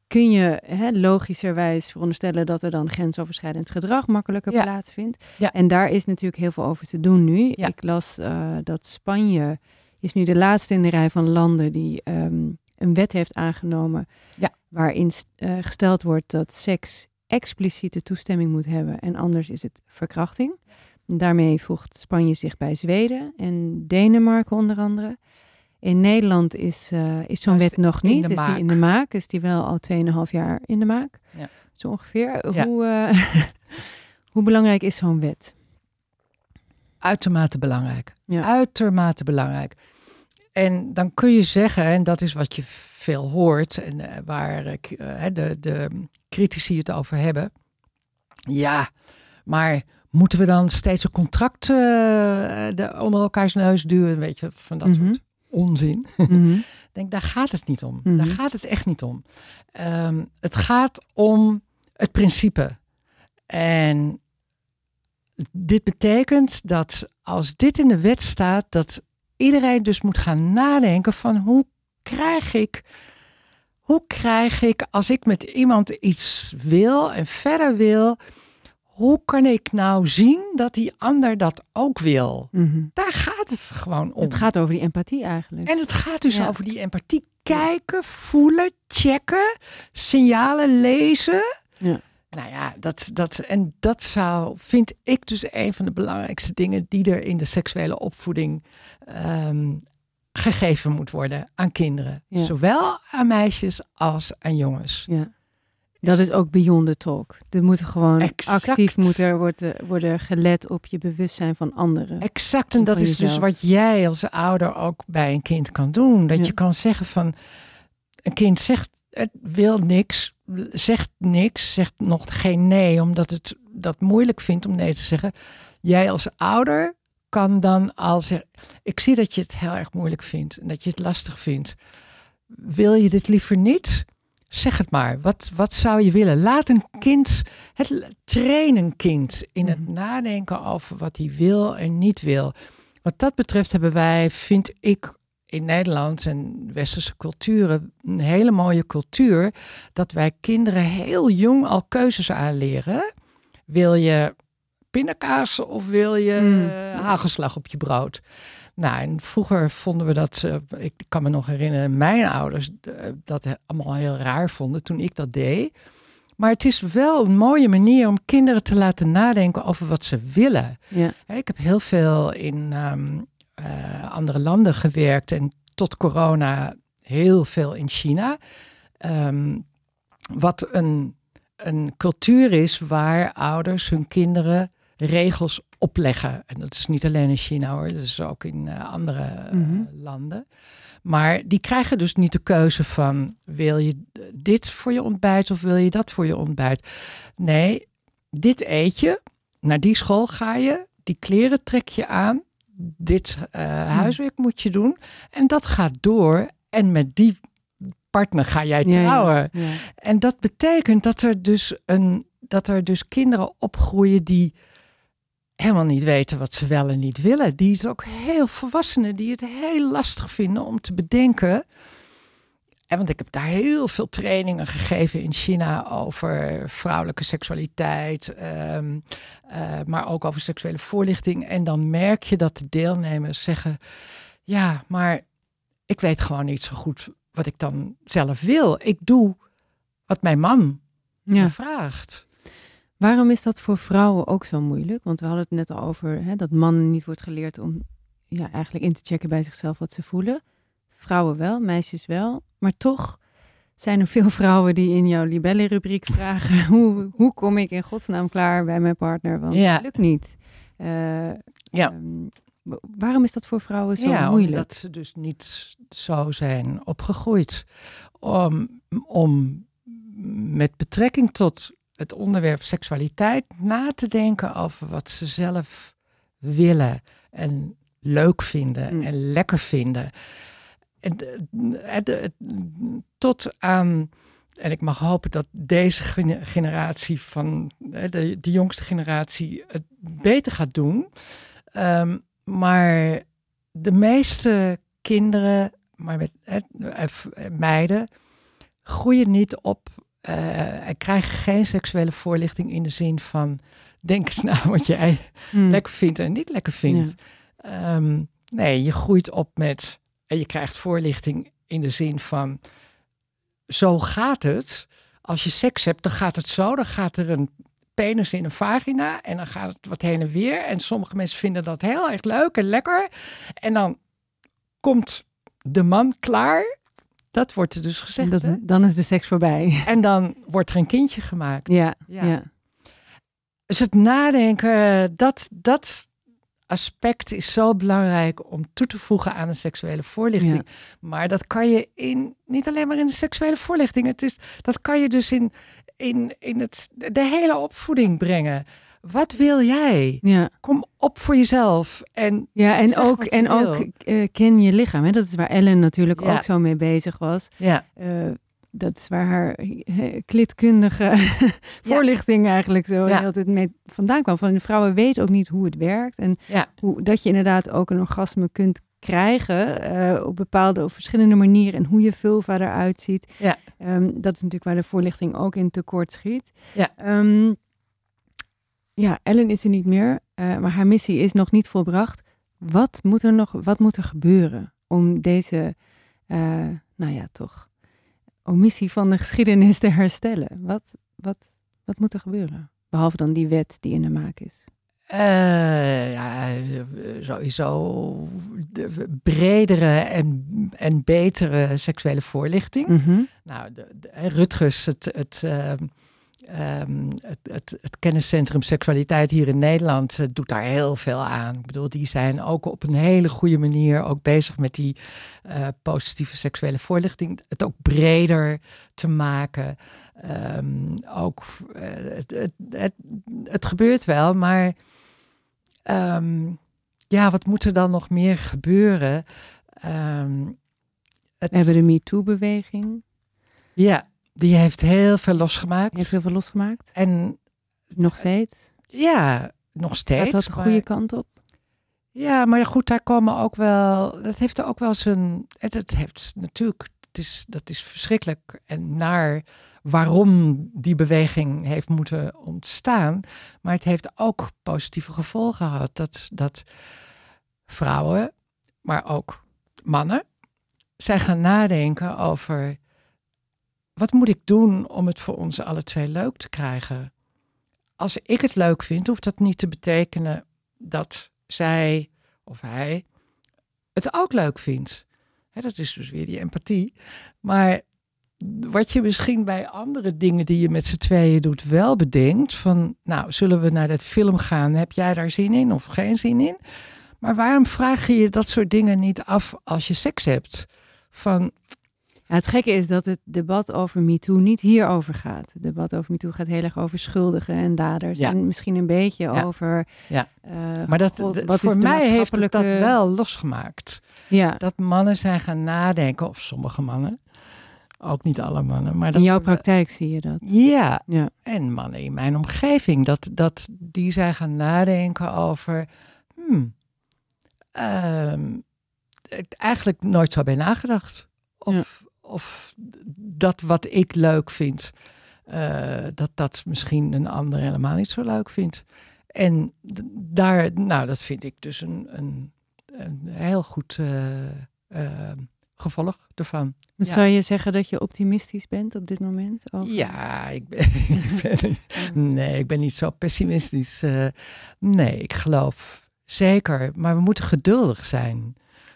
Speaker 1: kun je hè, logischerwijs veronderstellen dat er dan grensoverschrijdend gedrag makkelijker
Speaker 4: Ja.
Speaker 1: plaatsvindt.
Speaker 4: Ja.
Speaker 1: En daar is natuurlijk heel veel over te doen nu.
Speaker 4: Ja.
Speaker 1: Ik las eh, dat Spanje is nu de laatste in de rij van landen die ehm, een wet heeft aangenomen
Speaker 4: Ja.
Speaker 1: waarin eh, gesteld wordt dat seks expliciete toestemming moet hebben en anders is het verkrachting. Daarmee voegt Spanje zich bij Zweden en Denemarken onder andere. In Nederland is, eh, is zo'n wet nog niet. Is die in de maak? Is die wel al 2,5 jaar in de maak?
Speaker 4: Ja.
Speaker 1: Zo ongeveer.
Speaker 4: Ja.
Speaker 1: Hoe, eh, hoe belangrijk is zo'n wet?
Speaker 4: Uitermate belangrijk.
Speaker 1: Ja.
Speaker 4: Uitermate belangrijk. En dan kun je zeggen, en dat is wat je veel hoort en eh, waar de, de critici het over hebben. Ja, maar moeten we dan steeds een contract eh, de, onder elkaars neus duwen? Weet je, van dat
Speaker 1: Mhm.
Speaker 4: soort onzin.
Speaker 1: Mhm.
Speaker 4: Denk, daar gaat het niet om.
Speaker 1: Mhm.
Speaker 4: Daar gaat het echt niet om. Ehm, het gaat om het principe. En dit betekent dat als dit in de wet staat, dat iedereen dus moet gaan nadenken van hoe krijg ik, hoe krijg ik als ik met iemand iets wil en verder wil, hoe kan ik nou zien dat die ander dat ook wil?
Speaker 1: Mhm.
Speaker 4: Daar gaat het gewoon om.
Speaker 1: Het gaat over die empathie eigenlijk.
Speaker 4: En het gaat dus
Speaker 1: Ja.
Speaker 4: over die empathie. Kijken, voelen, checken, signalen lezen.
Speaker 1: Ja.
Speaker 4: Nou ja, dat, dat, en dat zou, vind ik dus een van de belangrijkste dingen die er in de seksuele opvoeding ehm, gegeven moet worden aan kinderen.
Speaker 1: Ja.
Speaker 4: Zowel aan meisjes als aan jongens.
Speaker 1: Ja. Dat is ook beyond the talk. Er moet gewoon
Speaker 4: Exact.
Speaker 1: actief moet er worden, worden gelet op je bewustzijn van anderen.
Speaker 4: Exact, en dat is dus wat jij als ouder ook bij een kind kan doen. Dat
Speaker 1: Ja.
Speaker 4: je kan zeggen van, een kind zegt, het wil niks, zegt niks, zegt nog geen nee, omdat het dat moeilijk vindt om nee te zeggen. Jij als ouder kan dan al zeggen, ik zie dat je het heel erg moeilijk vindt en dat je het lastig vindt. Wil je dit liever niet? Zeg het maar. Wat, wat zou je willen? Laat een kind, het, train een kind in het nadenken over wat hij wil en niet wil. Wat dat betreft hebben wij, vind ik, in Nederland en westerse culturen een hele mooie cultuur. Dat wij kinderen heel jong al keuzes aanleren. Wil je pindakaas of wil je
Speaker 1: Mm.
Speaker 4: eh, hagelslag op je brood? Nou, en vroeger vonden we dat, eh, ik kan me nog herinneren, mijn ouders eh, dat allemaal heel raar vonden toen ik dat deed. Maar het is wel een mooie manier om kinderen te laten nadenken over wat ze willen.
Speaker 1: Ja.
Speaker 4: Ik heb heel veel in ehm, eh, andere landen gewerkt en tot corona heel veel in China. Ehm, wat een, een cultuur is waar ouders hun kinderen regels opleggen. En dat is niet alleen in China hoor, dat is ook in eh, andere eh,
Speaker 1: Mhm.
Speaker 4: landen. Maar die krijgen dus niet de keuze van wil je dit voor je ontbijt of wil je dat voor je ontbijt. Nee, dit eet je, naar die school ga je, die kleren trek je aan, dit eh, huiswerk moet je doen en dat gaat door en met die partner ga jij
Speaker 1: Ja, ja,
Speaker 4: trouwen.
Speaker 1: ja.
Speaker 4: En dat betekent dat er dus een dat er dus kinderen opgroeien die helemaal niet weten wat ze wel en niet willen. Die het ook heel volwassenen die het heel lastig vinden om te bedenken. En want ik heb daar heel veel trainingen gegeven in China over vrouwelijke seksualiteit, ehm, eh, maar ook over seksuele voorlichting. En dan merk je dat de deelnemers zeggen: Ja, maar ik weet gewoon niet zo goed wat ik dan zelf wil. Ik doe wat mijn man
Speaker 1: Ja.
Speaker 4: me vraagt.
Speaker 1: Waarom is dat voor vrouwen ook zo moeilijk? Want we hadden het net al over hè, dat mannen niet wordt geleerd om ja, eigenlijk in te checken bij zichzelf wat ze voelen. Vrouwen wel, meisjes wel. Maar toch zijn er veel vrouwen die in jouw libelle-rubriek vragen... hoe, hoe kom ik in godsnaam klaar bij mijn partner? Want
Speaker 4: Ja.
Speaker 1: het lukt niet. Eh,
Speaker 4: Ja.
Speaker 1: ehm, wa- waarom is dat voor vrouwen zo
Speaker 4: ja,
Speaker 1: moeilijk?
Speaker 4: omdat ze dus niet zo zijn opgegroeid. Om, om met betrekking tot het onderwerp seksualiteit na te denken over wat ze zelf willen en leuk vinden
Speaker 1: Mm.
Speaker 4: en lekker vinden. En, tot aan, en ik mag hopen dat deze gene- generatie van de, de jongste generatie het beter gaat doen. Ehm, maar de meeste kinderen, maar met eh, meiden, groeien niet op en krijgen geen seksuele voorlichting in de zin van denk eens na wat jij
Speaker 1: Hmm.
Speaker 4: lekker vindt en niet lekker vindt. Ehm, nee, je groeit op met en je krijgt voorlichting in de zin van zo gaat het. Als je seks hebt, dan gaat het zo. Dan gaat er een penis in een vagina en dan gaat het wat heen en weer. En sommige mensen vinden dat heel erg leuk en lekker. En dan komt de man klaar. Dat wordt er dus gezegd.
Speaker 1: Dat, dan is de seks voorbij.
Speaker 4: En dan wordt er een kindje gemaakt.
Speaker 1: Ja,
Speaker 4: Ja.
Speaker 1: ja.
Speaker 4: Dus het nadenken, dat, dat aspect is zo belangrijk om toe te voegen aan een seksuele voorlichting.
Speaker 1: Ja.
Speaker 4: Maar dat kan je in, niet alleen maar in de seksuele voorlichting, het is, dat kan je dus in, in, in het, de hele opvoeding brengen. Wat wil jij?
Speaker 1: ja.
Speaker 4: Kom op voor jezelf. En
Speaker 1: Ja, en ook, en ook eh, ken je lichaam. Hè? Dat is waar Ellen natuurlijk
Speaker 4: Ja.
Speaker 1: ook zo mee bezig was.
Speaker 4: ja,
Speaker 1: Eh, dat is waar haar klitkundige voorlichting eigenlijk zo
Speaker 4: Ja.
Speaker 1: tijd mee vandaan kwam. Van de vrouwen weten ook niet hoe het werkt. En hoe, dat je inderdaad ook een orgasme kunt krijgen eh, op bepaalde of verschillende manieren. En hoe je vulva eruit ziet.
Speaker 4: Ja.
Speaker 1: Ehm, dat is natuurlijk waar de voorlichting ook in tekort schiet.
Speaker 4: Ja.
Speaker 1: Ehm, ja, Ellen is er niet meer, eh, maar haar missie is nog niet volbracht. Wat moet er nog, wat moet er gebeuren om deze, eh, nou ja, toch, omissie van de geschiedenis te herstellen? Wat, wat, wat moet er gebeuren? Behalve dan die wet die in de maak is.
Speaker 4: Eh, ja, sowieso de bredere en, en betere seksuele voorlichting.
Speaker 1: Mhm.
Speaker 4: Nou, de, Rutgers, het, het, ehm, ehm, het, het, het kenniscentrum seksualiteit hier in Nederland, doet daar heel veel aan. Ik bedoel, die zijn ook op een hele goede manier ook bezig met die eh, positieve seksuele voorlichting. Het ook breder te maken. Ehm, ook, eh, het, het, gebeurt wel, maar ehm, ja, wat moet er dan nog meer gebeuren? Het,
Speaker 1: We hebben de MeToo-beweging.
Speaker 4: ja, die heeft heel veel losgemaakt.
Speaker 1: Heeft heel veel losgemaakt.
Speaker 4: En
Speaker 1: Nog steeds.
Speaker 4: ja, nog steeds.
Speaker 1: Gaat dat de
Speaker 4: maar-
Speaker 1: goede kant op?
Speaker 4: Ja, maar goed, daar komen ook wel. Dat heeft er ook wel zijn. Het, het heeft natuurlijk. Het is, dat is verschrikkelijk en naar waarom die beweging heeft moeten ontstaan. Maar het heeft ook positieve gevolgen gehad. Dat, dat vrouwen, maar ook mannen, zijn gaan nadenken over. Wat moet ik doen om het voor ons alle twee leuk te krijgen? Als ik het leuk vind, hoeft dat niet te betekenen dat zij of hij het ook leuk vindt. Dat is dus weer die empathie. Maar wat je misschien bij andere dingen die je met z'n tweeën doet wel bedenkt. Van nou, zullen we naar dat film gaan? Heb jij daar zin in of geen zin in? Maar waarom vraag je je dat soort dingen niet af als je seks hebt? Van
Speaker 1: het gekke is dat het debat over MeToo niet hierover gaat. Het debat over MeToo gaat heel erg over schuldigen en daders.
Speaker 4: Ja.
Speaker 1: En misschien een beetje
Speaker 4: Ja.
Speaker 1: over...
Speaker 4: Ja.
Speaker 1: eh,
Speaker 4: maar dat,
Speaker 1: God, wat
Speaker 4: voor mij heeft het dat wel losgemaakt.
Speaker 1: Ja,
Speaker 4: Dat mannen zijn gaan nadenken, of sommige mannen, ook niet alle mannen, maar dat
Speaker 1: in jouw praktijk zie je dat.
Speaker 4: Ja,
Speaker 1: Ja.
Speaker 4: en mannen in mijn omgeving, dat, dat die zijn gaan nadenken over, hmm, ehm, eigenlijk nooit zo bij nagedacht. Of, of dat wat ik leuk vind, eh, dat dat misschien een ander helemaal niet zo leuk vindt. En daar, nou, dat vind ik dus een, een, een heel goed eh, eh, gevolg ervan. Ja.
Speaker 1: Zou je zeggen dat je optimistisch bent op dit moment?
Speaker 4: Ja, ik ben, ik ben, nee, ik ben niet zo pessimistisch. eh, nee, ik geloof zeker. Maar we moeten geduldig zijn.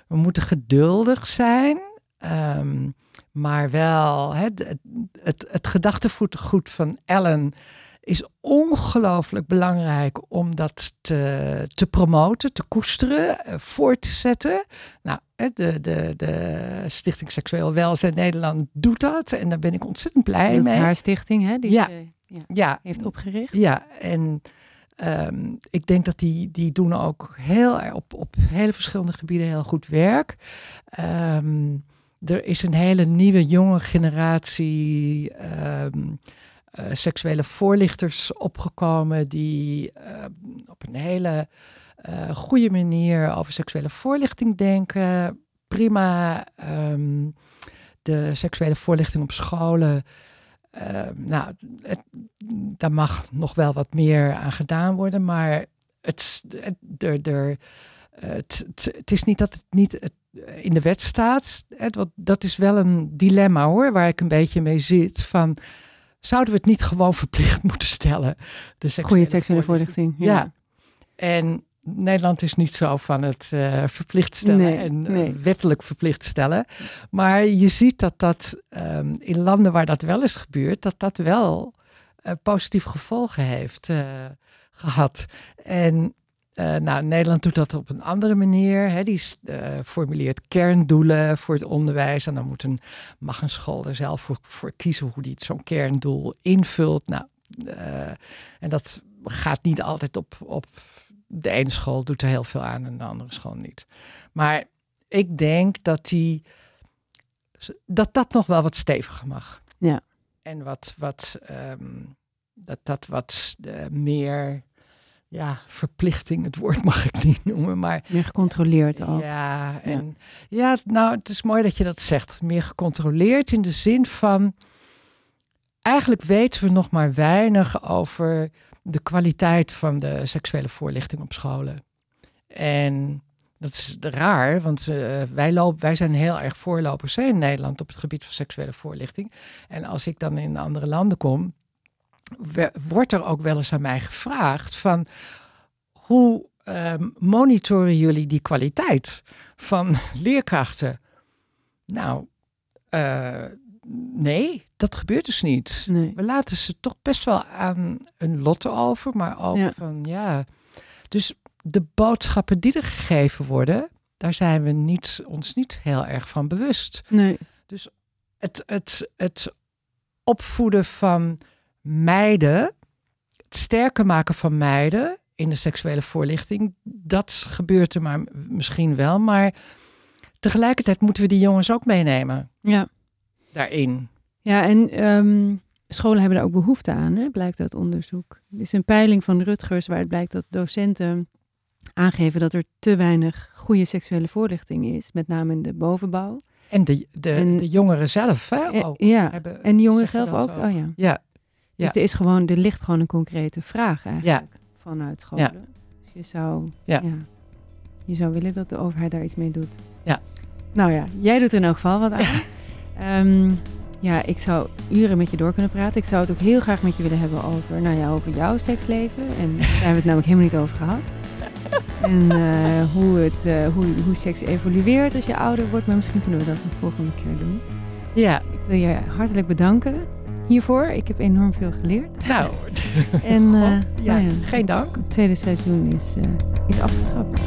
Speaker 4: We moeten geduldig zijn, ehm, maar wel het, het, het, het gedachtegoed van Ellen is ongelooflijk belangrijk om dat te, te promoten, te koesteren, eh, voor te zetten. Nou, de, de, de Stichting Seksueel Welzijn Nederland doet dat en daar ben ik ontzettend blij
Speaker 1: dat is
Speaker 4: mee.
Speaker 1: haar stichting, hè? Die
Speaker 4: Ja.
Speaker 1: ze, ja,
Speaker 4: Ja,
Speaker 1: heeft opgericht.
Speaker 4: ja, en ehm, ik denk dat die, die doen ook heel op, op hele verschillende gebieden heel goed werk. Ehm, er is een hele nieuwe jonge generatie ehm, eh, seksuele voorlichters opgekomen die ehm, op een hele eh, goede manier over seksuele voorlichting denken. Prima. ehm, de seksuele voorlichting op scholen. nou, daar mag nog wel wat meer aan gedaan worden, maar het, het, het is niet dat het niet het, in de wet staat. Dat is wel een dilemma hoor, waar ik een beetje mee zit. Van, zouden we het niet gewoon verplicht moeten stellen? De seksuele
Speaker 1: Goede seksuele voorlichting. Ja.
Speaker 4: Ja. En Nederland is niet zo van het eh, verplicht stellen
Speaker 1: Nee,
Speaker 4: en eh, wettelijk verplicht stellen. Maar je ziet dat dat ehm, in landen waar dat wel is gebeurd, dat dat wel eh, positieve gevolgen heeft eh, gehad. En eh, nou, Nederland doet dat op een andere manier. Hè. Die eh, formuleert kerndoelen voor het onderwijs. En dan moet een, mag een school er zelf voor, voor kiezen hoe die zo'n kerndoel invult. Nou, eh, en dat gaat niet altijd op, op de ene school doet er heel veel aan en de andere school niet. Maar ik denk dat die dat dat nog wel wat steviger mag.
Speaker 1: Ja.
Speaker 4: En wat, wat ehm, dat dat wat meer ja, verplichting, het woord mag ik niet noemen, maar
Speaker 1: Meer gecontroleerd ook.
Speaker 4: ja, en ja. nou, het is mooi dat je dat zegt. Meer gecontroleerd in de zin van. Eigenlijk weten we nog maar weinig over de kwaliteit van de seksuele voorlichting op scholen. En dat is raar, want eh, wij, lopen, wij zijn heel erg voorlopers hè, in Nederland op het gebied van seksuele voorlichting. En als ik dan in andere landen kom, we- wordt er ook wel eens aan mij gevraagd van hoe ehm, monitoren jullie die kwaliteit van leerkrachten? Nou, eh, nee, dat gebeurt dus niet.
Speaker 1: Nee.
Speaker 4: We laten ze toch best wel aan een lot over, maar ook
Speaker 1: Ja.
Speaker 4: van ja. Dus de boodschappen die er gegeven worden, daar zijn we niet, ons niet heel erg van bewust.
Speaker 1: Nee.
Speaker 4: Het, het, het opvoeden van meiden, het sterker maken van meiden in de seksuele voorlichting, dat gebeurt er maar misschien wel, maar tegelijkertijd moeten we die jongens ook meenemen
Speaker 1: Ja.
Speaker 4: daarin.
Speaker 1: Ja, en ehm, scholen hebben daar ook behoefte aan, hè, blijkt uit onderzoek. Er is een peiling van Rutgers waaruit blijkt dat docenten aangeven dat er te weinig goede seksuele voorlichting is, met name in de bovenbouw.
Speaker 4: En de, de,
Speaker 1: En-
Speaker 4: de jongeren zelf, hè?
Speaker 1: Eh,
Speaker 4: ook
Speaker 1: ja,
Speaker 4: hebben-
Speaker 1: en de jongeren zelf
Speaker 4: dat
Speaker 1: ook. Oh ja.
Speaker 4: Ja, Ja.
Speaker 1: Dus er, is gewoon, er ligt gewoon een concrete vraag eigenlijk vanuit scholen. Dus je zou, Ja. je zou willen dat de overheid daar iets mee doet.
Speaker 4: Ja.
Speaker 1: Nou ja, jij doet er in elk geval wat aan. Ehm, ja, ik zou uren met je door kunnen praten. Ik zou het ook heel graag met je willen hebben over, nou ja, over jouw seksleven. En daar hebben we het namelijk helemaal niet over gehad. En eh, hoe, het, eh, hoe, hoe seks evolueert als je ouder wordt. Maar misschien kunnen we dat een volgende keer doen.
Speaker 4: ja.
Speaker 1: Ik wil je hartelijk bedanken hiervoor. Ik heb enorm veel geleerd.
Speaker 4: Nou,
Speaker 1: En eh,
Speaker 4: ja,
Speaker 1: nou ja,
Speaker 4: geen dank.
Speaker 1: het tweede seizoen is, eh, is afgetrapt.